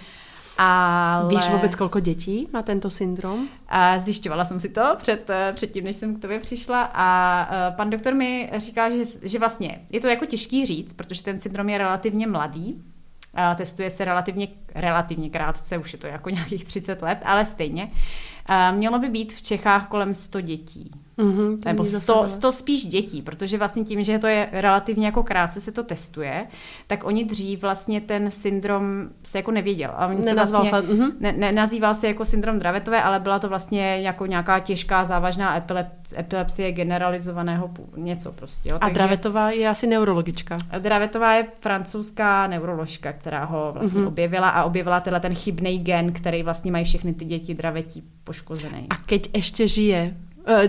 Ale... Víš vůbec, kolko dětí má tento syndrom? A zjišťovala jsem si to před, eh, předtím, než jsem k tobě přišla a pan doktor mi říká, že, že vlastně je to jako těžký říct, protože ten syndrom je relativně mladý, testuje se relativně, relativně krátce, už je to jako nějakých 30 let, ale stejně. Mělo by být v Čechách kolem 100 dětí. Mm-hmm, Nebo 100, 100 spíš dětí, protože vlastně tím, že to je relativně jako krátce se to testuje, tak oni dřív vlastně ten syndrom se jako nevěděl. A oni se vlastně, se, mm-hmm. ne, ne, nazýval se jako syndrom Dravetové, ale byla to vlastně jako nějaká těžká závažná epilep, epilepsie generalizovaného něco prostě. Jo. A Takže, Dravetová je asi neurologička. Dravetová je francouzská neuroložka, která ho vlastně mm-hmm. objevila a objevila tenhle ten chybný gen, který vlastně mají všechny ty děti dravetí poškozený. A keď ještě žije,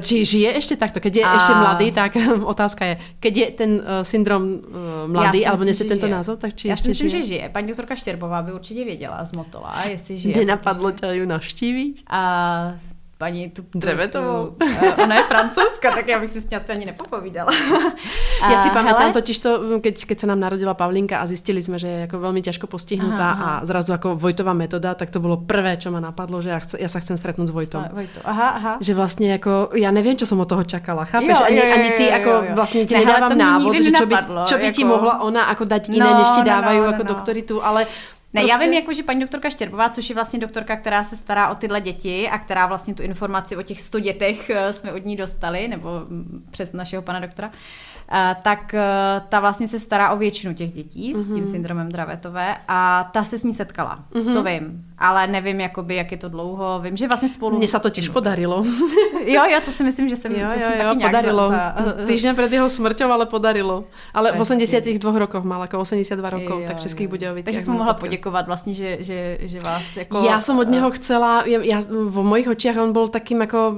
či žije ešte takto, keď je a... ešte mladý, tak otázka je, keď je ten uh, syndrom uh, mladý, alebo nesie tento žije. názov, tak či Já si myslím, žije? že žije. Paní doktorka Štěrbová by určitě věděla z Motola, jestli žije. Nenapadlo tě ju navštívit? A paní tu... Drevetovou. Uh, ona je francouzska, tak já bych si s ní asi ani nepopovídala. Já si pamätám totiž to, keď, keď sa nám narodila Pavlinka a zistili sme, že je jako veľmi ťažko postihnutá aha, aha. a zrazu ako Vojtová metoda, tak to bolo prvé, čo ma napadlo, že ja, chce, ja sa chcem stretnúť s Vojtom. Vojto. Aha, aha. Že vlastne ako, ja neviem, čo som od toho čakala, chápeš? Jo, ani, jo, jo, ani ty ako jo, jo. vlastne ti ne, nedávam návod, že čo by, čo by jako... ti mohla ona ako dať iné, no, než ti dávajú no, no, ako no. doktory tu, ale ne, prostě... já vím, jako, že paní doktorka Štěrbová, což je vlastně doktorka, která se stará o tyhle děti a která vlastně tu informaci o těch 100 dětech eh, jsme od ní dostali, nebo mm, přes našeho pana doktora, Eh, tak eh, ta vlastně se stará o většinu těch dětí mm-hmm. s tím mhm. syndromem Dravetové a ta se s ní setkala. Mm-hmm. To vím, ale nevím, jakoby, jak je to dlouho. Vím, že vlastně spolu... Mně se to těž podarilo. jo, já to si myslím, že jsem, jo, že jo, jsem jo, taky podarilo. Za, za... Týždeň před jeho smrťou, ale podarilo. Ale v 82 rokoch mal, jako 82 rokov, jo, tak Českých Budějovic. Takže jsem mohla poděkovat vlastně, že, že, že vás jako... Já jsem od něho chcela, já, v mojich očiach on byl takým jako...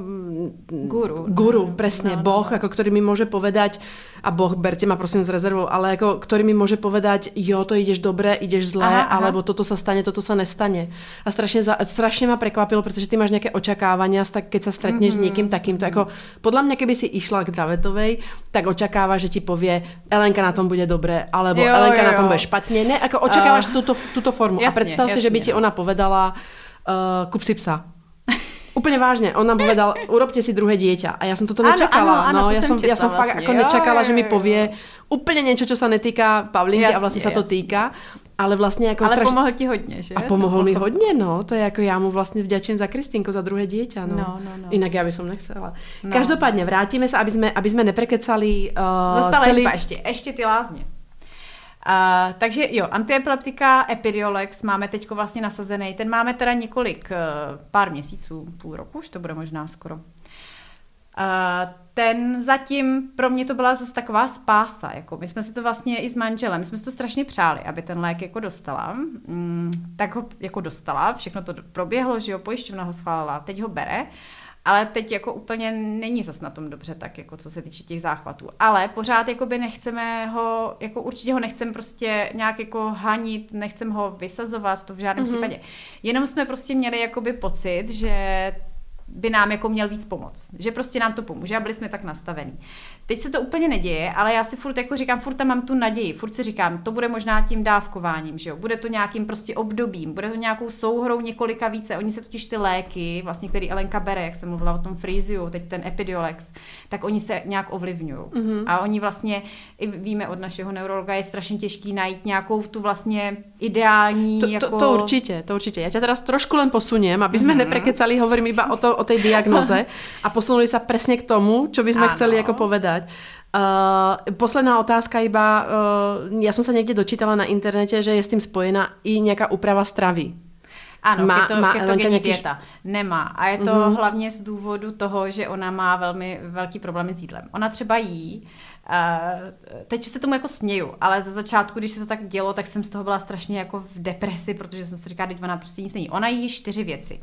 Guru. Guru, presne, no, no, boh, no. ako ktorý mi môže povedať, a Boh, berte ma prosím s rezervou, ale ako, ktorý mi môže povedať, jo, to ideš dobre, ideš zle, aha, aha. alebo toto sa stane, toto sa nestane. A strašne, za, strašne ma prekvapilo, pretože ty máš nejaké očakávania, tak keď sa stretneš mm-hmm. s niekým takýmto, ako podľa mňa, keby si išla k Dravetovej, tak očakáva, že ti povie, Elenka na tom bude dobre, alebo jo, Elenka jo, jo. na tom bude špatne. Ne, ako očakávaš uh, túto, túto formu. Jasne, a predstav jasne, si, že by ti ona povedala, uh, kup si psa. Úplně vážně, on nám povedal, urobte si druhé dieťa. A já jsem toto nečakala. Ano, ano, no, to já jsem, já jsem vlastně. fakt jako nečakala, že mi povie úplně něco, co se netýká Pavlinky jasně, a vlastně se to týká. Ale vlastně jako Ale straš... pomohl ti hodně, že? A pomohl mi hodně, no. To je jako já mu vlastně vděčím za Kristýnko, za druhé dieťa, no. no, no, no. Jinak já bych nechcela. No. Každopádně vrátíme se, aby jsme, aby jsme neprekecali uh, Zostala celý... ještě, ještě ty lázně. Uh, takže jo, antiepileptika Epidiolex máme teď vlastně nasazený. Ten máme teda několik, uh, pár měsíců, půl roku, už to bude možná skoro. Uh, ten zatím, pro mě to byla zase taková spása, jako my jsme si to vlastně i s manželem, my jsme si to strašně přáli, aby ten lék jako dostala, mm, tak ho jako dostala, všechno to proběhlo, že jo, pojišťovna ho schválila, teď ho bere ale teď jako úplně není zas na tom dobře tak, jako co se týče těch záchvatů. Ale pořád jako by nechceme ho, jako určitě ho nechcem prostě nějak jako hanit, nechcem ho vysazovat, to v žádném mm-hmm. případě. Jenom jsme prostě měli jakoby pocit, že by nám jako měl víc pomoct. Že prostě nám to pomůže a byli jsme tak nastavení. Teď se to úplně neděje, ale já si furt jako říkám, furt tam mám tu naději, furt si říkám, to bude možná tím dávkováním, že jo? Bude to nějakým prostě obdobím, bude to nějakou souhrou několika více. Oni se totiž ty léky, vlastně, který Elenka bere, jak jsem mluvila o tom Freeziu, teď ten Epidiolex, tak oni se nějak ovlivňují. Mm-hmm. A oni vlastně, i víme od našeho neurologa, je strašně těžký najít nějakou tu vlastně ideální to, jako... to, to určitě, to určitě. Já tě teraz trošku len posuniem, aby sme mm-hmm. neprekecali, hovorím iba o, to, o tej diagnoze a posunuli sa presne k tomu, čo by sme ano. chceli jako povedať. Uh, posledná otázka iba, uh, ja som sa niekde dočítala na internete, že je s tým spojená i nejaká úprava stravy. Ano, má, keto, má ketogenní nějaký... dieta. Nemá. A je to uh-huh. hlavně z důvodu toho, že ona má velmi velký problémy s jídlem. Ona třeba jí, Uh, teď se tomu jako směju, ale za začátku, když se to tak dělo, tak jsem z toho byla strašně jako v depresi, protože jsem si říkala, teď ona prostě nic není. Ona jí čtyři věci.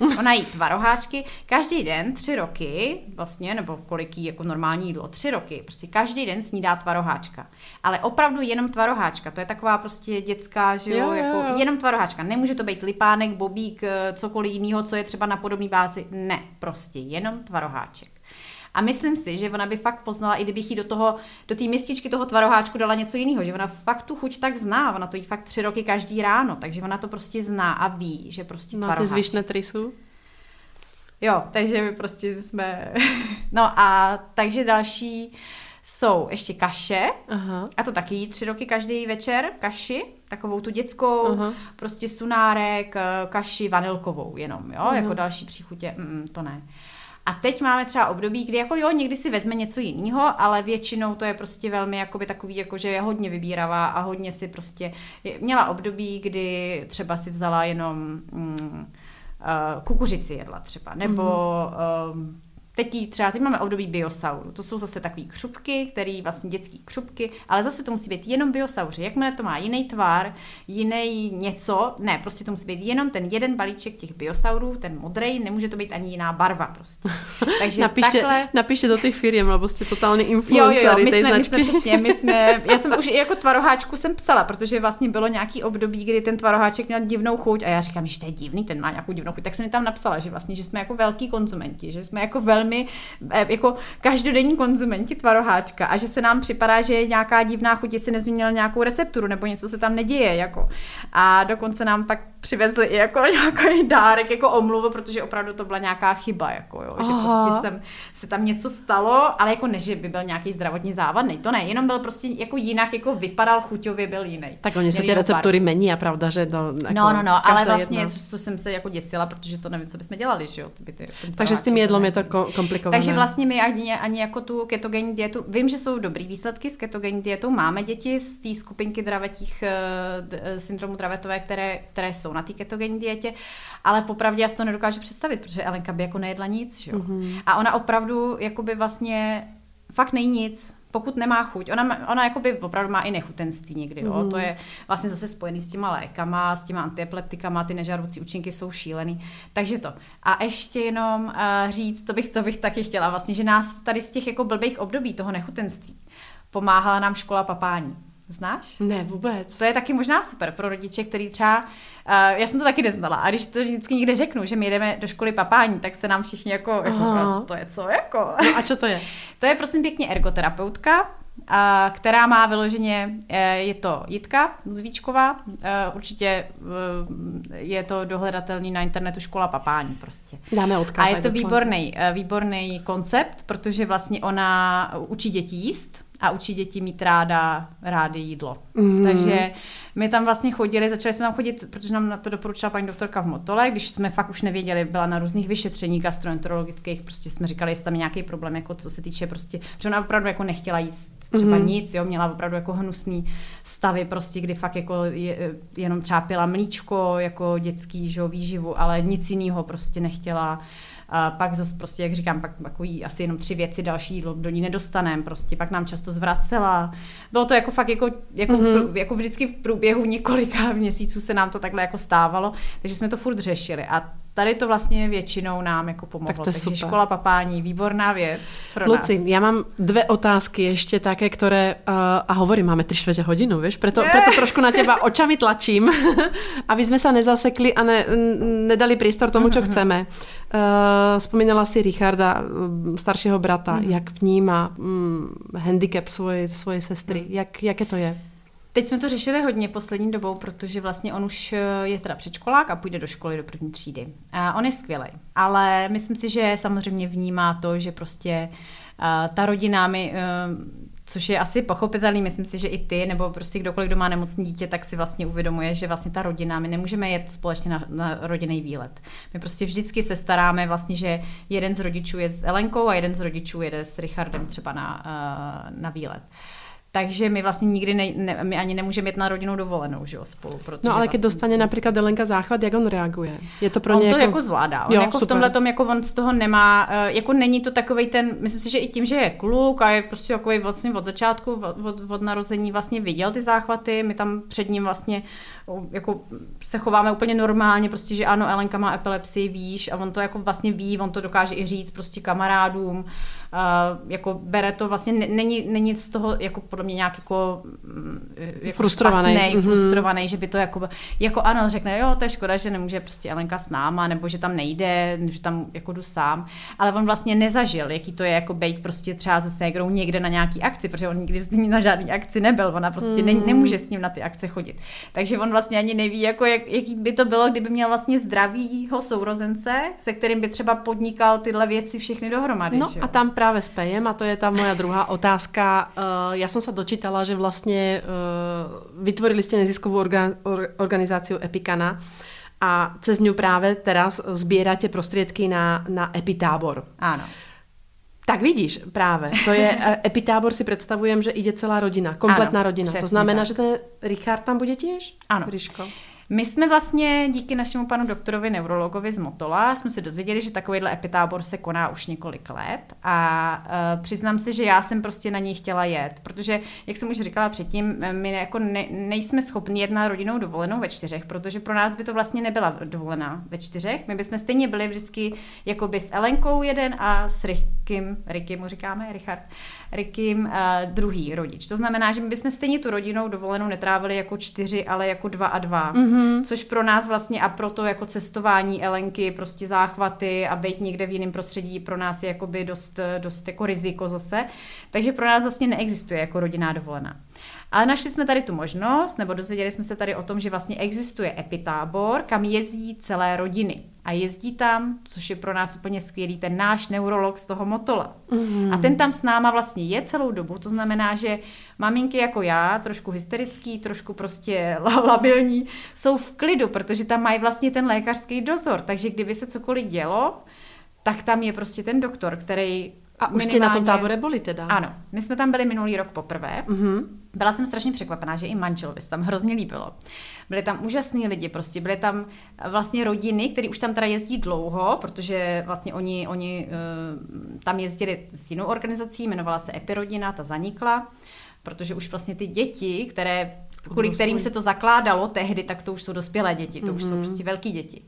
Ona jí tvaroháčky každý den, tři roky, vlastně, nebo kolik jí jako normální jídlo, tři roky, prostě každý den snídá tvaroháčka. Ale opravdu jenom tvaroháčka, to je taková prostě dětská, že jo, jo, jako jo. jenom tvaroháčka. Nemůže to být lipánek, bobík, eh, cokoliv jiného, co je třeba na podobné bázi. Ne, prostě jenom tvaroháček. A myslím si, že ona by fakt poznala, i kdybych jí do toho, do té mističky toho tvaroháčku dala něco jiného, že ona fakt tu chuť tak zná, ona to jí fakt tři roky každý ráno, takže ona to prostě zná a ví, že prostě Máte tvaroháček. zvyšné trisu? Jo, takže my prostě jsme... no a takže další jsou ještě kaše, Aha. a to taky tři roky každý večer, kaši, takovou tu dětskou, Aha. prostě sunárek, kaši vanilkovou jenom, jo, Aha. jako další příchutě, mm, to ne. A teď máme třeba období, kdy jako jo, někdy si vezme něco jiného, ale většinou to je prostě velmi jakoby takový, jako že je hodně vybíravá a hodně si prostě, měla období, kdy třeba si vzala jenom mm, uh, kukuřici jedla třeba, nebo mm-hmm. um, Teď třeba, teď máme období biosauru. To jsou zase takové křupky, které vlastně dětské křupky, ale zase to musí být jenom biosauři. Jakmile to má jiný tvar, jiný něco, ne, prostě to musí být jenom ten jeden balíček těch biosaurů, ten modrý, nemůže to být ani jiná barva prostě. Takže napište, takhle... napište do těch firm, lebo jste totální influencery jo, jo, jo, my jsme, my jsme přesně, my jsme, já jsem už i jako tvaroháčku jsem psala, protože vlastně bylo nějaký období, kdy ten tvaroháček měl divnou chuť a já říkám, že to je divný, ten má nějakou divnou chuť, tak jsem mi tam napsala, že vlastně, že jsme jako velký konzumenti, že jsme jako velmi velmi eh, jako každodenní konzumenti tvaroháčka a že se nám připadá, že je nějaká divná chuť, jestli nezměnil nějakou recepturu nebo něco se tam neděje. Jako. A dokonce nám pak přivezli i jako nějaký dárek, jako omluvu, protože opravdu to byla nějaká chyba, jako jo, že prostě jsem, se tam něco stalo, ale jako ne, že by byl nějaký zdravotní závadný, to ne, jenom byl prostě jako jinak, jako vypadal chuťově, byl jiný. Tak oni se ty receptury mení a pravda, že to jako No, no, no, ale vlastně, co, co, jsem se jako děsila, protože to nevím, co bychom dělali, že jo. Ty, ty, Takže s tím jedlem je to komplikované. Takže vlastně my ani, ani jako tu ketogenní dietu, vím, že jsou dobrý výsledky s ketogenní dietou, máme děti z té skupinky dravetích, uh, syndromu dravetové, které, které jsou na té ketogenní dietě, ale popravdě já si to nedokážu představit, protože Elenka by jako nejedla nic, že jo? Mm-hmm. A ona opravdu jakoby vlastně fakt nejí nic, pokud nemá chuť. Ona, ona jakoby opravdu má i nechutenství někdy, jo? Mm. to je vlastně zase spojený s těma lékama, s těma antiepileptikama, ty nežádoucí účinky jsou šílený. Takže to. A ještě jenom uh, říct, to bych, to bych taky chtěla vlastně, že nás tady z těch jako blbých období toho nechutenství pomáhala nám škola papání. Znáš? Ne, vůbec. To je taky možná super pro rodiče, který třeba, uh, já jsem to taky neznala, a když to vždycky někde řeknu, že my jdeme do školy papání, tak se nám všichni jako, jako to je co jako? No a co to je? to je prosím pěkně ergoterapeutka, a, která má vyloženě, e, je to Jitka Ludvíčková, e, určitě je to dohledatelný na internetu škola papání prostě. Dáme odkaz. A je to výborný, výborný koncept, protože vlastně ona učí děti jíst, a učí děti mít ráda, rády jídlo. Mm. Takže my tam vlastně chodili, začali jsme tam chodit, protože nám na to doporučila paní doktorka v Motole, když jsme fakt už nevěděli, byla na různých vyšetřeních gastroenterologických, prostě jsme říkali, jestli tam je nějaký problém, jako co se týče prostě, protože ona opravdu jako nechtěla jíst třeba mm. nic, jo, měla opravdu jako hnusný stavy, prostě, kdy fakt jako je, jenom třeba pila mlíčko, jako dětský, že jo, výživu, ale nic jiného prostě nechtěla. A pak zase prostě, jak říkám, pak takový asi jenom tři věci další do ní nedostaneme, prostě pak nám často zvracela. Bylo to jako fakt jako, jako, mm-hmm. jako vždycky v průběhu několika měsíců se nám to takhle jako stávalo, takže jsme to furt řešili a tady to vlastně většinou nám jako pomohlo. Tak to je Takže super. škola papání, výborná věc pro Luci, nás. ja mám dve otázky ešte také, ktoré, uh, a hovorím, máme 3 čtvrte hodinu, vieš, preto, preto trošku na teba očami tlačím, aby sme sa nezasekli a ne, nedali priestor tomu, čo chceme. Uh, spomínala si Richarda, mm, staršieho brata, jak vníma mm, handicap svojej, svojej sestry, jak, jaké to je? Teď jsme to řešili hodně poslední dobou, protože vlastně on už eh, je teda předškolák a půjde do školy do první třídy. A on je skvělý, ale myslím si, že samozřejmě vnímá to, že prostě uh, ta rodina mi, uh, což je asi pochopitelný, myslím si, že i ty, nebo prostě kdokoliv, kdo má nemocné dítě, tak si vlastně uvědomuje, že vlastně ta rodina, my nemůžeme jet společně na, na rodinný výlet. My prostě vždycky se staráme vlastně, že jeden z rodičů je s Elenkou a jeden z rodičů jede s Richardem třeba na, na výlet. Takže my vlastně nikdy ne, ne, my ani nemůžeme jít na rodinnou dovolenou, že jo, spolu. Protože No ale vlastně keď dostane musíme- napríklad Elenka záchvat, jak on reaguje? Je to pro on ně to jako... jako zvládá. On Jo, jako v super. tomhle tom, jako on z toho nemá, eh, jako není to takový ten, myslím si, že i tím, že je kluk a je prostě takový vlastně od začátku, od, od, od narození vlastně viděl ty záchvaty, my tam před ním vlastně jako se chováme úplně normálně, prostě, že ano, Elenka má epilepsii, víš, a on to jako vlastně ví, on to dokáže i říct prostě kamarádům, uh, jako bere to vlastně, ne- není, není z toho jako podle mě nějak jako, mm, jako Frustrovaný. špatnej, Mhm. frustrovaný, že by to jako, jako ano, řekne, jo, to je škoda, že nemůže prostě Elenka s náma, nebo že tam nejde, že tam jako jdu sám, ale on vlastně nezažil, jaký to je jako být prostě třeba se ségrou někde na nějaký akci, protože on nikdy s ním na žádný akci nebyl, ona prostě ne, nemůže s ním na ty akce chodit. Takže on vlastně ani neví, jako jak, jaký by to bylo, kdyby měl vlastně zdravýho sourozence, se kterým by třeba podnikal tyhle věci všechny dohromady. No že a tam práve spejem a to je tá moja druhá otázka. Uh, ja som sa dočítala, že vlastne uh, vytvorili ste neziskovú orga, or, organizáciu Epikana a cez ňu práve teraz zbierate prostriedky na, na Epitábor. Ano. Tak vidíš, práve. To je, eh, Epitábor si predstavujem, že ide celá rodina, kompletná Ano, rodina. To znamená, tak. že ten Richard tam bude tiež? Ano. Ryško. My jsme vlastně díky našemu panu doktorovi neurologovi z Motola jsme se dozvěděli, že takovýhle epitábor se koná už několik let a uh, přiznám se, že já jsem prostě na něj chtěla jet, protože, jak jsem už říkala předtím, eh, my jako ne, nejsme schopni jet na rodinou dovolenou ve čtyřech, protože pro nás by to vlastně nebyla dovolená ve čtyřech. My bychom stejně byli vždycky jakoby s Elenkou jeden a s Rikym, Riky mu říkáme, Richard, Rikym uh, druhý rodič. To znamená, že my bychom stejně tu rodinou dovolenou netrávili jako čtyři, ale jako dva a dva. Mm-hmm. Což pro nás vlastně a pro to jako cestování Elenky, prostě záchvaty a být někde v jiném prostředí pro nás je jakoby dost, dost jako riziko zase. Takže pro nás vlastně neexistuje jako rodinná dovolená. Ale našli jsme tady tu možnost, nebo dozvěděli jsme se tady o tom, že vlastně existuje epitábor, kam jezdí celé rodiny. A jezdí tam, což je pro nás úplně skvělý, ten náš neurolog z toho Motola. Mm. A ten tam s náma vlastně je celou dobu, to znamená, že maminky jako já, trošku hysterický, trošku prostě la- labilní, jsou v klidu, protože tam mají vlastně ten lékařský dozor. Takže kdyby se cokoliv dělo, tak tam je prostě ten doktor, který A už ste na tom tábore boli teda? Ano, my jsme tam byli minulý rok poprvé. Mhm. Byla jsem strašně překvapená, že i manželovi se tam hrozně líbilo. Byli tam úžasní lidi, prostě byly tam vlastně rodiny, které už tam teda jezdí dlouho, protože vlastně oni, oni uh, tam jezdili s jinou organizací, jmenovala se Epirodina, ta zanikla, protože už vlastně ty děti, které kvůli kterým se to zakládalo tehdy, tak to už jsou dospělé děti, to mm-hmm. už jsou prostě velký děti.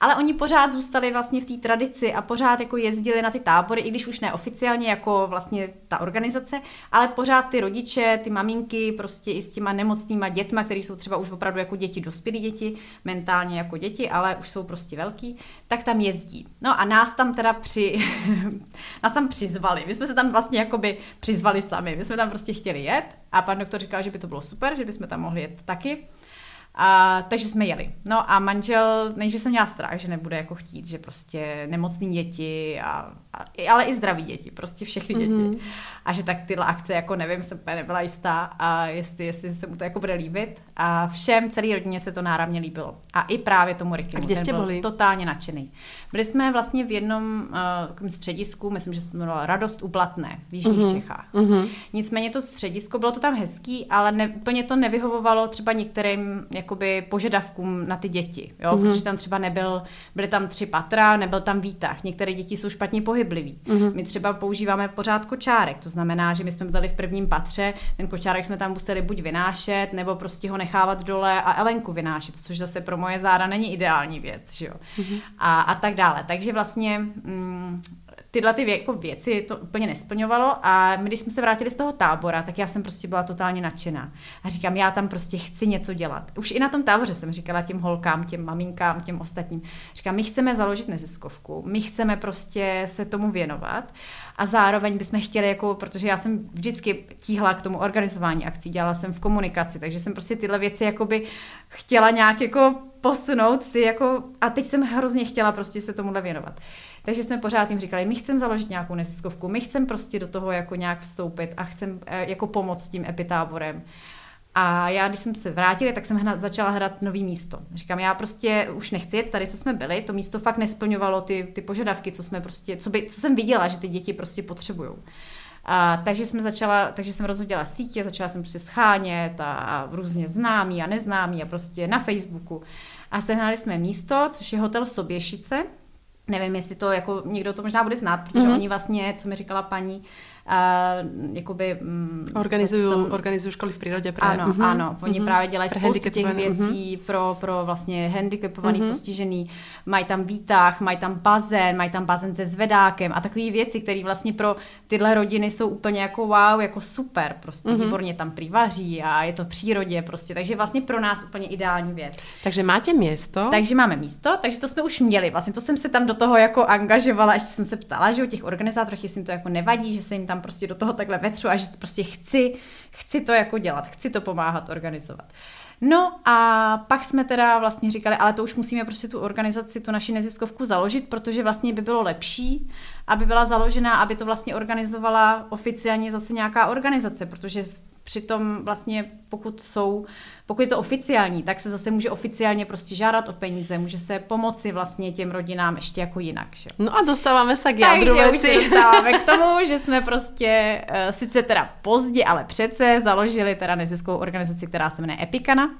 Ale oni pořád zůstali vlastně v té tradici a pořád jako jezdili na ty tábory, i když už neoficiálně jako vlastně ta organizace, ale pořád ty rodiče, ty maminky prostě i s těma nemocnýma dětma, které jsou třeba už opravdu jako děti, dospělí děti, mentálně jako děti, ale už jsou prostě velký, tak tam jezdí. No a nás tam teda při, nás tam přizvali. My jsme se tam vlastně jakoby přizvali sami. My jsme tam prostě chtěli jet a pan doktor říkal, že by to bylo super, že bychom tam mohli jet taky. A, takže jsme jeli. No a manžel, nejdřív jsem měla strach, že nebude jako chtít, že prostě nemocní děti, a, a, ale i zdraví děti, prostě všechny děti. Mm-hmm. A že tak tyhle akce, jako nevím, jsem úplně nebyla jistá a jestli, jestli se mu to jako bude líbit. A všem, celé rodině se to náramně líbilo. A i právě tomu Ricky. A kde jste byl byli? totálně nadšený. Byli jsme vlastně v jednom uh, středisku, myslím, že se to jmenovalo Radost u Blatné v Jižních Mhm. mm-hmm. Čechách. Mm-hmm. Nicméně to středisko, bylo to tam hezký, ale ne, úplně to nevyhovovalo třeba některým jakoby požadavkům na ty děti, jo? Mm-hmm. protože tam třeba nebyl, byly tam tři patra, nebyl tam výtah, některé děti jsou špatně pohybliví. Mm-hmm. My třeba používáme pořád kočárek, to znamená, že my jsme byli v prvním patře, ten kočárek jsme tam museli buď vynášet, nebo prostě ho nechávat dole a Elenku vynášet, což zase pro moje záda není ideální věc, že jo. Mm-hmm. A, a tak dále. Takže vlastně mm, tyhle ty vě, jako věci to úplně nesplňovalo a my, když jsme se vrátili z toho tábora, tak já jsem prostě byla totálně nadšená. A říkám, já tam prostě chci něco dělat. Už i na tom táboře jsem říkala těm holkám, těm maminkám, těm ostatním. Říkám, my chceme založit neziskovku, my chceme prostě se tomu věnovat a zároveň bychom chtěli, jako, protože já jsem vždycky tíhla k tomu organizování akcí, dělala jsem v komunikaci, takže jsem prostě tyhle věci jakoby chtěla nějak jako posunout si, jako, a teď jsem hrozně chtěla prostě se tomuhle věnovat. Takže jsme pořád jim říkali, my chceme založit nějakou neziskovku, my chceme prostě do toho jako nějak vstoupit a chceme eh, jako pomoct tím epitáborem. A já, když jsem se vrátila, tak jsem hna, začala hledat nový místo. Říkám, já prostě už nechci jet tady, co jsme byli, to místo fakt nesplňovalo ty, ty požadavky, co jsme prostě, co, by, co jsem viděla, že ty děti prostě potřebují. A, takže jsme začala, takže jsem rozhodila sítě, začala jsem prostě schánět a, a různě známí a neznámí a prostě na Facebooku. A sehnali jsme místo, což je hotel Soběšice, Nevím, jestli to jako někdo to možná bude znát, protože mm-hmm. oni vlastně, co mi říkala paní, uh, jakoby... Organizuju školy v přírodě právě. Ano, mm-hmm. ano. Oni mm-hmm. právě dělají spoustu těch věcí mm-hmm. pro, pro vlastně handicapovaný, mm-hmm. postižený. Mají tam výtah, mají tam bazén, mají tam bazén se zvedákem a takové věci, které vlastně pro tyhle rodiny jsou úplně jako wow, jako super. Prostě mm-hmm. výborně tam přivaří a je to v přírodě prostě. Takže vlastně pro nás úplně ideální věc. Takže máte místo? Takže máme místo, takže to jsme už měli. Vlastně to jsem se tam do toho jako angažovala, ještě jsem se ptala, že u těch organizátorů, jestli jim to jako nevadí, že se jim tam prostě do toho takhle vetřu a že prostě chci, chci to jako dělat, chci to pomáhat organizovat. No a pak jsme teda vlastně říkali, ale to už musíme prostě tu organizaci, tu naši neziskovku založit, protože vlastně by bylo lepší, aby byla založena, aby to vlastně organizovala oficiálně zase nějaká organizace, protože Přitom vlastně pokud jsou, pokud je to oficiální, tak se zase může oficiálně prostě žádat o peníze, může se pomoci vlastně těm rodinám ještě jako jinak. Že? No a dostáváme se k jádru Takže už se dostáváme k tomu, že jsme prostě uh, sice teda pozdě, ale přece založili teda neziskovou organizaci, která se jmenuje Epikana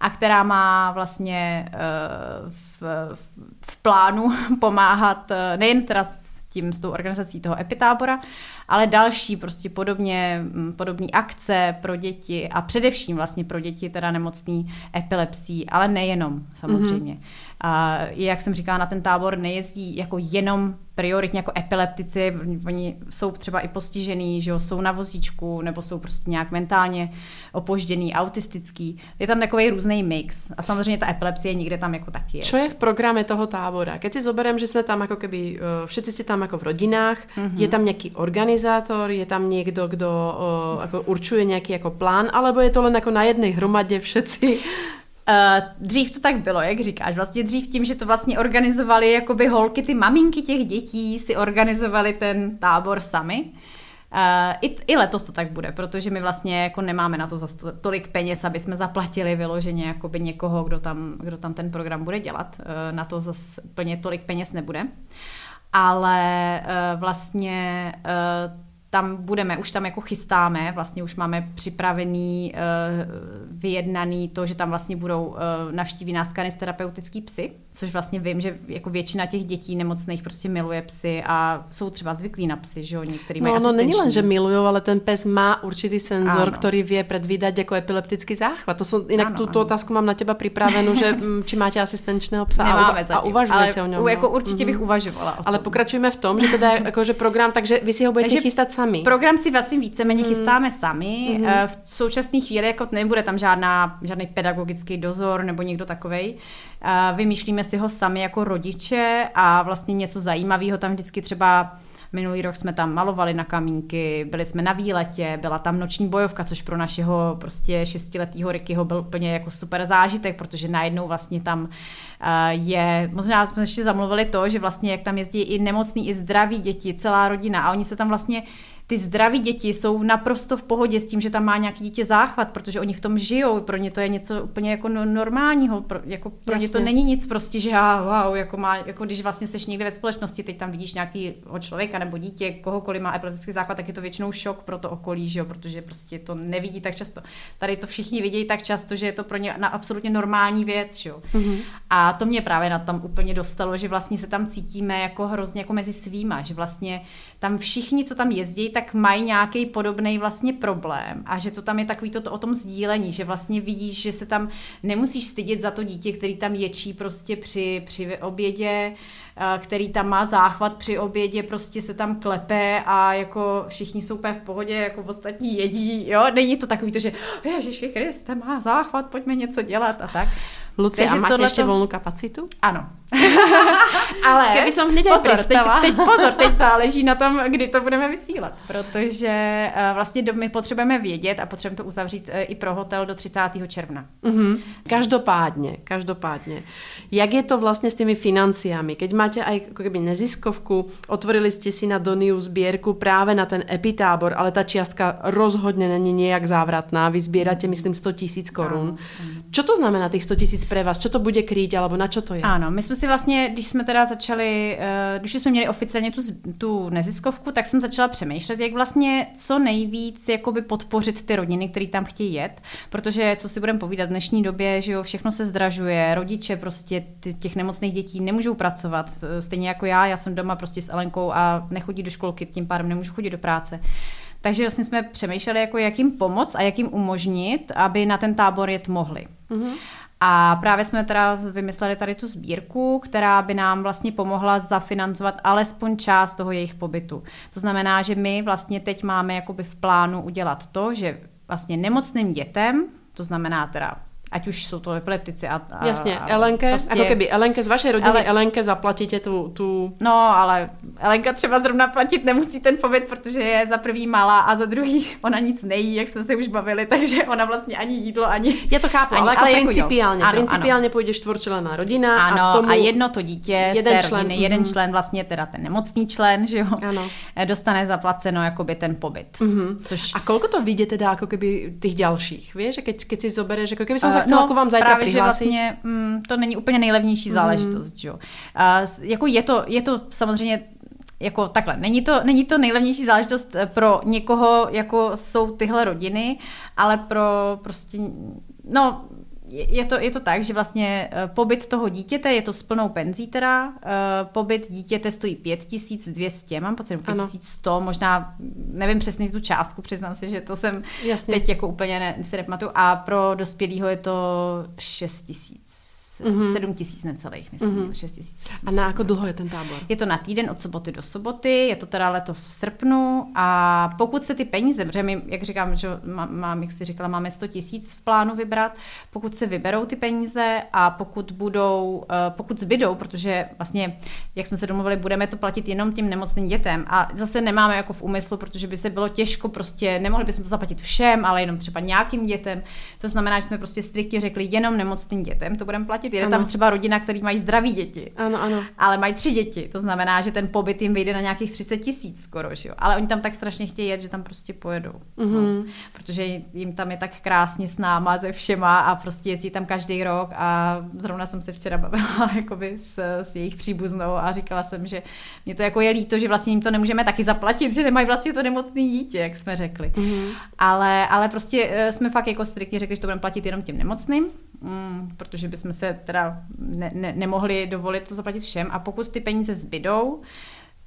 a která má vlastně uh, v, v plánu pomáhat uh, nejen teda s tím, s tou organizací toho epitábora, ale další prostě podobně, mm, podobné akce pro děti a především vlastně pro děti teda nemocný epilepsí, ale nejenom samozřejmě. Mm-hmm. A jak jsem říkala, na ten tábor nejezdí jako jenom prioritně jako epileptici, oni jsou třeba i postižený, že jo, jsou na vozíčku, nebo jsou prostě nějak mentálně opožděný, autistický. Je tam takový různý mix. A samozřejmě ta epilepsie někde tam jako taky je. Co je v programe toho tábora? Keď si zoberiem, že jsme tam jako keby, eh, všetci ste tam jako v rodinách, mm-hmm. je tam nějaký organizátor, je tam někdo, kdo uh, jako určuje nějaký jako plán, alebo je to len jako na jedné hromadě všetci? Uh, dřív to tak bylo, jak říkáš. Vlastně dřív tím, že to vlastně organizovali jakoby holky, ty maminky těch dětí si organizovali ten tábor sami. Uh, i, I letos to tak bude, protože my vlastně jako nemáme na to za tolik peněz, aby jsme zaplatili vyloženě jakoby někoho, kdo tam, kdo tam ten program bude dělat. Uh, na to zase plně tolik peněz nebude. Ale uh, vlastně uh, tam budeme, už tam jako chystáme, vlastně už máme připravený, uh, vyjednaný to, že tam vlastně budou uh, navštíví nás kanisterapeutický psy, což vlastně vím, že jako většina těch dětí nemocných prostě miluje psy a jsou třeba zvyklí na psy, že jo, některý mají No, no není len, že milují, ale ten pes má určitý senzor, ano. který vie predvídať jako epileptický záchvat. To jsou, jinak ano, tu, otázku mám na těba připravenou, že mm, či máte asistenčného psa Nemáme a, zatím, a uvažujete ale o něm. Jako určitě bych mm-hmm. uvažovala. Ale pokračujeme v tom, že teda jakože program, takže vy si ho budete takže chystat sami. Program si vlastně víceméně mm. chystáme sami. Mm. V současné chvíli jako nebude tam žádná, žádný pedagogický dozor nebo někdo takovej. Vymýšlíme si ho sami jako rodiče a vlastně něco zajímavého tam vždycky třeba Minulý rok jsme tam malovali na kamínky, byli jsme na výletě, byla tam noční bojovka, což pro našeho prostě šestiletého Rickyho byl úplně jako super zážitek, protože najednou vlastně tam je, možná jsme ještě zamluvili to, že vlastně jak tam jezdí i nemocný, i zdraví děti, celá rodina a oni se tam vlastně ty zdraví děti jsou naprosto v pohodě s tím, že tam má nějaký dítě záchvat, protože oni v tom žijou, pro ně to je něco úplně jako no, normálního, pro, jako pro ně to není nic prostě, že já, wow, jako, má, jako když vlastně seš někde ve společnosti, teď tam vidíš nějakého člověka nebo dítě, kohokoliv má epileptický záchvat, tak je to většinou šok pro to okolí, že jo, protože prostě to nevidí tak často. Tady to všichni vidějí tak často, že je to pro ně na absolutně normální věc, že jo. Mm-hmm. A to mě právě na tam úplně dostalo, že vlastně se tam cítíme jako hrozně jako mezi svýma, že vlastně tam všichni, co tam jezdí, tak mají nějaký podobný vlastně problém a že to tam je takový to, to o tom sdílení, že vlastně vidíš, že se tam nemusíš stydět za to dítě, který tam ječí prostě při, při obědě, který tam má záchvat při obědě, prostě se tam klepe a jako všichni jsou úplně v pohodě, jako v ostatní jedí, jo, není to takový to, že Ježiši Kriste má záchvat, pojďme něco dělat a tak. Luci, a máte ještě volnou kapacitu? Ano. Ale Kdyby som hned pozor, teď, teď, pozor, teď záleží na tom, kdy to budeme vysílat, protože uh, vlastně my potřebujeme vědět a potřebujeme to uzavřít uh, i pro hotel do 30. června. Mm-hmm. Každopádně, každopádně. Jak je to vlastně s těmi financiami? Keď máte aj jako keby neziskovku, otvorili jste si na Doniu sbírku právě na ten epitábor, ale ta čiastka rozhodně není nějak závratná. Vy sbíráte, myslím, 100 tisíc korun. Čo to znamená těch 100 tisíc pre vás? Čo to bude krýt, alebo na čo to je? Ano, my jsme si vlastně, když jsme teda začali, eh, když jsme měli oficiálně tu, tu neziskovku, tak jsem začala přemýšlet, jak vlastně co nejvíc jakoby podpořit ty rodiny, které tam chtějí jet, protože co si budeme povídat v dnešní době, že jo, všechno se zdražuje, rodiče prostě těch nemocných dětí nemůžou pracovat, eh, stejně jako já, já jsem doma prostě s Elenkou a nechodí do školky, tím pádem nemůžu chodit do práce. Takže vlastně jsme přemýšleli, jako jak jim pomoct a jak jim umožnit, aby na ten tábor jet mohli. Mm-hmm. A právě jsme teda vymysleli tady tu sbírku, která by nám vlastně pomohla zafinancovat alespoň část toho jejich pobytu. To znamená, že my vlastně teď máme jakoby v plánu udělat to, že vlastně nemocným dětem, to znamená teda ať už jsou to epileptici a, a Jasně, Elenke, prostě, jako keby Elenke z vaší rodiny, ale, Elenke zaplatíte tu, tu... No, ale Elenka třeba zrovna platit nemusí ten pobyt, protože je za prvý malá a za druhý ona nic nejí, jak jsme se už bavili, takže ona vlastně ani jídlo, ani... Já to chápu, ani, ale, jako ale principiálně, jako ano, principiálně ano. půjde čtvrčlená rodina ano, a tomu... a jedno to dítě jeden z té člen, rodiny, mm-hmm. jeden člen vlastně teda ten nemocný člen, že jo, ano. dostane zaplaceno jakoby ten pobyt. Mm-hmm. Což... A kolko to vidíte teda jako keby těch dalších, víš, keď, keď si zobereš, jako keby se chcela no, vám zajtra právě, že vlastně mm, to není úplně nejlevnější mhm. záležitost, mm. že jo. A, jako je to, je to samozřejmě jako takhle, není to, není to nejlevnější záležitost eh, pro někoho, jako jsou tyhle rodiny, ale pro prostě, no, je to, je to tak, že vlastně eh, pobyt toho dítěte, je to s plnou penzí teda, eh, pobyt dítěte stojí 5200, mám pocit, 5100, možná, nevím přesně tu částku, přiznám se, že to jsem Jasně. teď jako úplně ne, si nepamatuju, a pro dospělého je to 6000 mm-hmm. 7 tisíc necelých, myslím, mm-hmm. 6 tisíc. A na jako dlouho je ten tábor? Je to na týden od soboty do soboty, je to teda letos v srpnu a pokud se ty peníze, protože my, jak říkám, že mám, jak jsi říkala, máme 100 tisíc v plánu vybrat, pokud se vyberou ty peníze a pokud budou, eh, pokud zbydou, protože vlastně, jak jsme se domluvili, budeme to platit jenom tím nemocným dětem a zase nemáme jako v úmyslu, protože by se bylo těžko, prostě nemohli bychom to zaplatit všem, ale jenom třeba nějakým dětem. To znamená, že jsme prostě striktně řekli jenom nemocným dětem, to budeme platit platit. Je ano. tam třeba rodina, který mají zdraví děti. Ano, ano. Ale mají tři děti. To znamená, že ten pobyt jim vyjde na nějakých 30 tisíc skoro. Že jo? Ale oni tam tak strašně chtějí jet, že tam prostě pojedou. Mm-hmm. No. Protože jim tam je tak krásně s náma, ze všema a prostě jezdí tam každý rok. A zrovna jsem se včera bavila jakoby s, s jejich příbuznou a říkala jsem, že mě to jako je líto, že vlastně jim to nemůžeme taky zaplatit, že nemají vlastně to nemocné dítě, jak jsme řekli. Mm-hmm. Ale, ale prostě eh, jsme fakt jako striktně řekli, že to budeme platit jenom tím nemocným mm, protože bychom se teda ne, ne, nemohli dovolit to zaplatit všem a pokud ty peníze zbydou,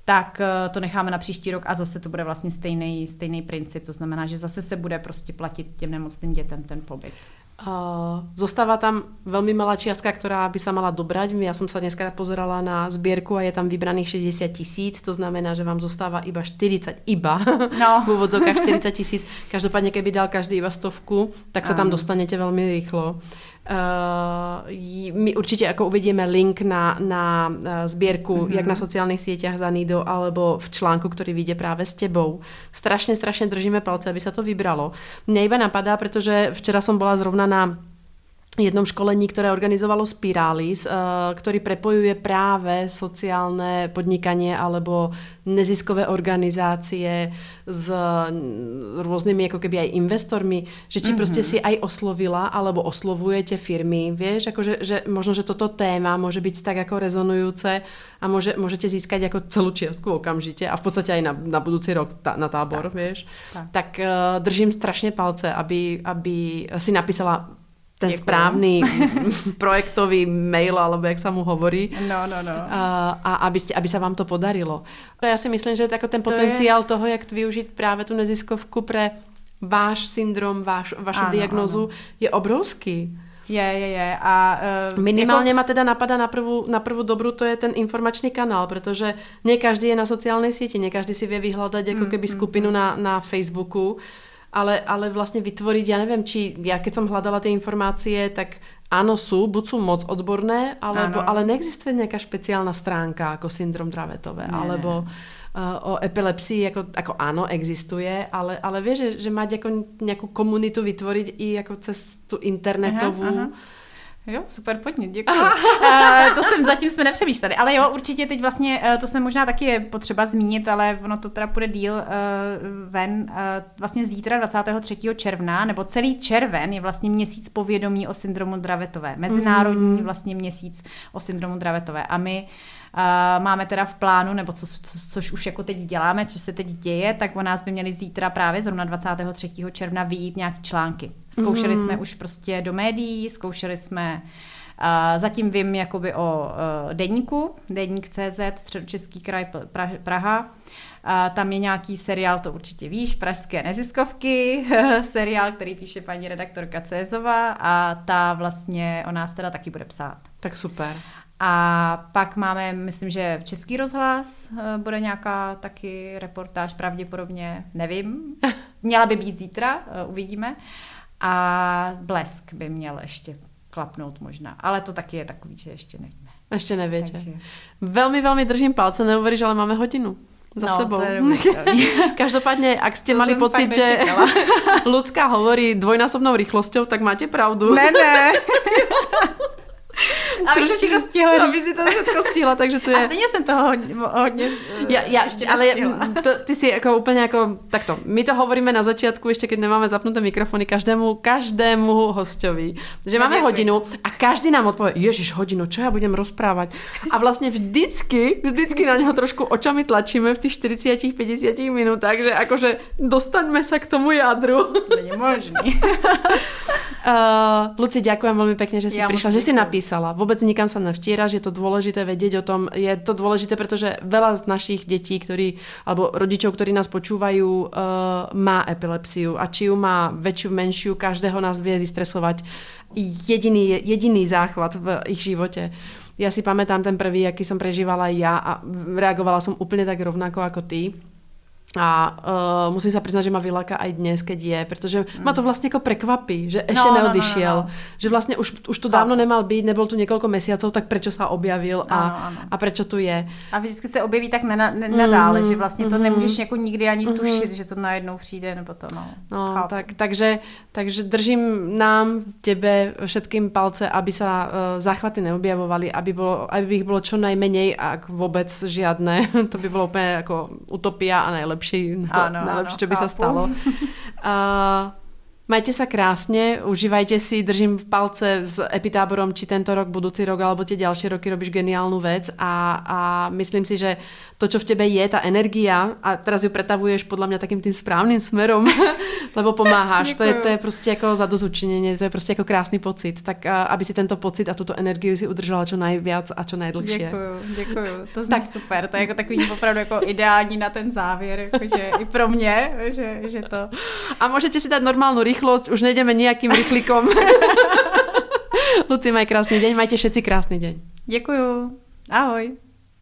tak eh, to necháme na příští rok a zase to bude vlastně stejný, stejný princip. To znamená, že zase se bude prostě platit těm nemocným dětem ten pobyt. Uh, zostáva tam veľmi malá čiastka, ktorá by sa mala dobrať. Ja som sa dneska pozerala na zbierku a je tam vybraných 60 tisíc, to znamená, že vám zostáva iba 40, iba, no. v úvodzovkách 40 tisíc. Každopádne, keby dal každý iba stovku, tak sa tam dostanete veľmi rýchlo. Uh, my určitě jako uvidíme link na, na uh, sbírku, mm-hmm. jak na sociálních sítích za Nido, alebo v článku, který vyjde právě s tebou. Strašně, strašně držíme palce, aby se to vybralo. Mně iba napadá, protože včera jsem byla zrovna na jednom školení, ktoré organizovalo Spiralis, eh, ktorý prepojuje práve sociálne podnikanie alebo neziskové organizácie s rôznymi ako keby aj investormi, že či mm-hmm. prostě si aj oslovila alebo oslovujete firmy, vieš, akože, že možno, že toto téma môže byť tak ako rezonujúce a môže, môžete získať jako celú čiastku okamžite a v podstate aj na, na budúci rok ta, na tábor, tak, vieš. Tak, tak uh, držím strašne palce, aby, aby si napísala ten Děkuju. správny projektový mail, alebo jak sa mu hovorí. No, no, no. A, a aby, ste, aby sa vám to podarilo. Já si myslím, že jako ten To je- potenciál toho, jak využít právě tu neziskovku pre váš syndrom, váš, vašu Ano, diagnozu, ano. je obrovský. Je, je, je. A, uh, Minimálně jako, ma teda napadá na prvú, na prvú dobru, to je ten informačný kanál, protože nie každý je na sociálnej sieti, nie každý si vie vyhľadať jako Mm, keby skupinu na, na Facebooku, ale, ale vlastně vytvoriť, ja neviem, či ja keď som hľadala tie informácie, tak áno sú, buď sú moc odborné, alebo, ale neexistuje nejaká špeciálna stránka ako syndrom Dravetové, Ne, alebo uh, o epilepsii, jako, jako áno, existuje, ale, ale vieš, že, že mať jako nejakú komunitu vytvoriť i jako cez tu internetovou, Aha, aha. Jo, super podnět, děkuji. uh, to jsem zatím jsme nepřemýšleli, ale jo, určitě teď vlastně, uh, to jsem možná taky je potřeba zmínit, ale ono to teda půjde díl uh, ven. Uh, vlastně zítra 23. června, nebo celý červen je vlastně měsíc povědomí o syndromu Dravetové. Mezinárodní Mhm. vlastně měsíc o syndromu Dravetové. A my uh, máme teda v plánu, nebo co, co, což už jako teď děláme, co se teď děje, tak o nás by měli zítra právě zrovna 23. června vyjít nějaký články. Zkoušeli Mhm. jsme už prostě do médií, zkoušeli jsme zatím vím jakoby o uh, deníku, deník CZ, Středočeský kraj pra, Praha. Tam je nějaký seriál, to určitě víš, Pražské neziskovky, seriál, který píše paní redaktorka Cézová a ta vlastně o nás teda taky bude psát. tak super. A pak máme, myslím, že v Český rozhlas eh, bude nějaká taky reportáž, pravděpodobně, nevím. Měla by být zítra, eh, uvidíme. A Blesk by měl ještě klapnout možná. Ale to taky je takový, že ještě nevíme. Ešte neviete. Takže... Veľmi, veľmi držím palce, neuveríš, ale máme hodinu za no, sebou. to je neuvěřitelný. Každopádne, ak ste To mali pocit, že ľudská hovorí dvojnásobnou rýchlosťou, tak máte pravdu. ne, ne. Abych to všechno stihla říct. Aby si to všetko stihla, takže to A je... stejně jsem toho hodně, hodně eh, Ja, ja, ještě ale to, ty si ako úplne ako, takto, my to hovoríme na začiatku, ešte keď nemáme zapnuté mikrofony, každému, každému hostovi, že máme hodinu a každý nám odpovie, ježiš, hodinu, čo ja budem rozprávať? A vlastne vždycky, vždycky na neho trošku očami tlačíme v tých 40-50 minútach, že akože dostaňme sa k tomu jadru. Není možný. Uh, Luci, ďakujem veľmi pekne, že si Ja prišla, moc že si ďakujem. Napísala. Vôbec nikam sa nevtíraš, je to dôležité vedieť o tom. Je to dôležité, pretože veľa z našich detí, ktorí, alebo rodičov, ktorí nás počúvajú, uh, má epilepsiu a či ju má väčšiu, menšiu, každého nás vie vystresovať jediný, jediný záchvat v ich živote. Ja si pamätám ten prvý, aký som prežívala ja a reagovala som úplne tak rovnako ako ty. A uh, musím sa priznať, že ma vyláka aj dnes, keď je, pretože mm. ma to vlastne ako prekvapí, že ešte No, no, no, neodišiel. no, no. Že vlastne už, už tu Chápu. dávno nemal byť, nebol tu niekoľko mesiacov, tak prečo sa objavil a, Ano, ano. a prečo tu je. A vždycky se objeví tak nena, ne, nadále, Mhm, že vlastně to mhm. nemůžeš jako nikdy ani tušit, že to najednou přijde, nebo to no. No, chápu. tak, takže, takže držím nám, tebe, všetkým palce, aby sa uh, záchvaty neobjavovali, aby, bolo, aby ich bolo čo najmenej, ak vôbec žiadne. to by bolo úplne ako utopia a najlepšie, Áno, najlepšie áno, čo by chápu. stalo. Uh, Majte sa krásne, užívajte si, držím v palce s epitáborom, či tento rok, budúci rok alebo tie ďalšie roky robíš geniálnu vec a, a myslím si, že to, čo v tebe je, tá energia a teraz ju pretavuješ podľa mňa takým tým správnym smerom, lebo pomáháš. To je, to je prostě jako zadozučinenie, to je prostě jako krásný pocit. Tak aby si tento pocit a tuto energiu si udržela čo najviac a čo najdlhšie. Děkuju, děkuju. To zní tak. super, to je jako takový opravdu jako ideální na ten závěr, jakože i pro mě, že, že to... A môžete si dať normálnu rýchlosť, už nejdeme nejakým rýchlikom. Luci, maj krásny deň, majte všetci krásny deň. Děkuju. Ahoj.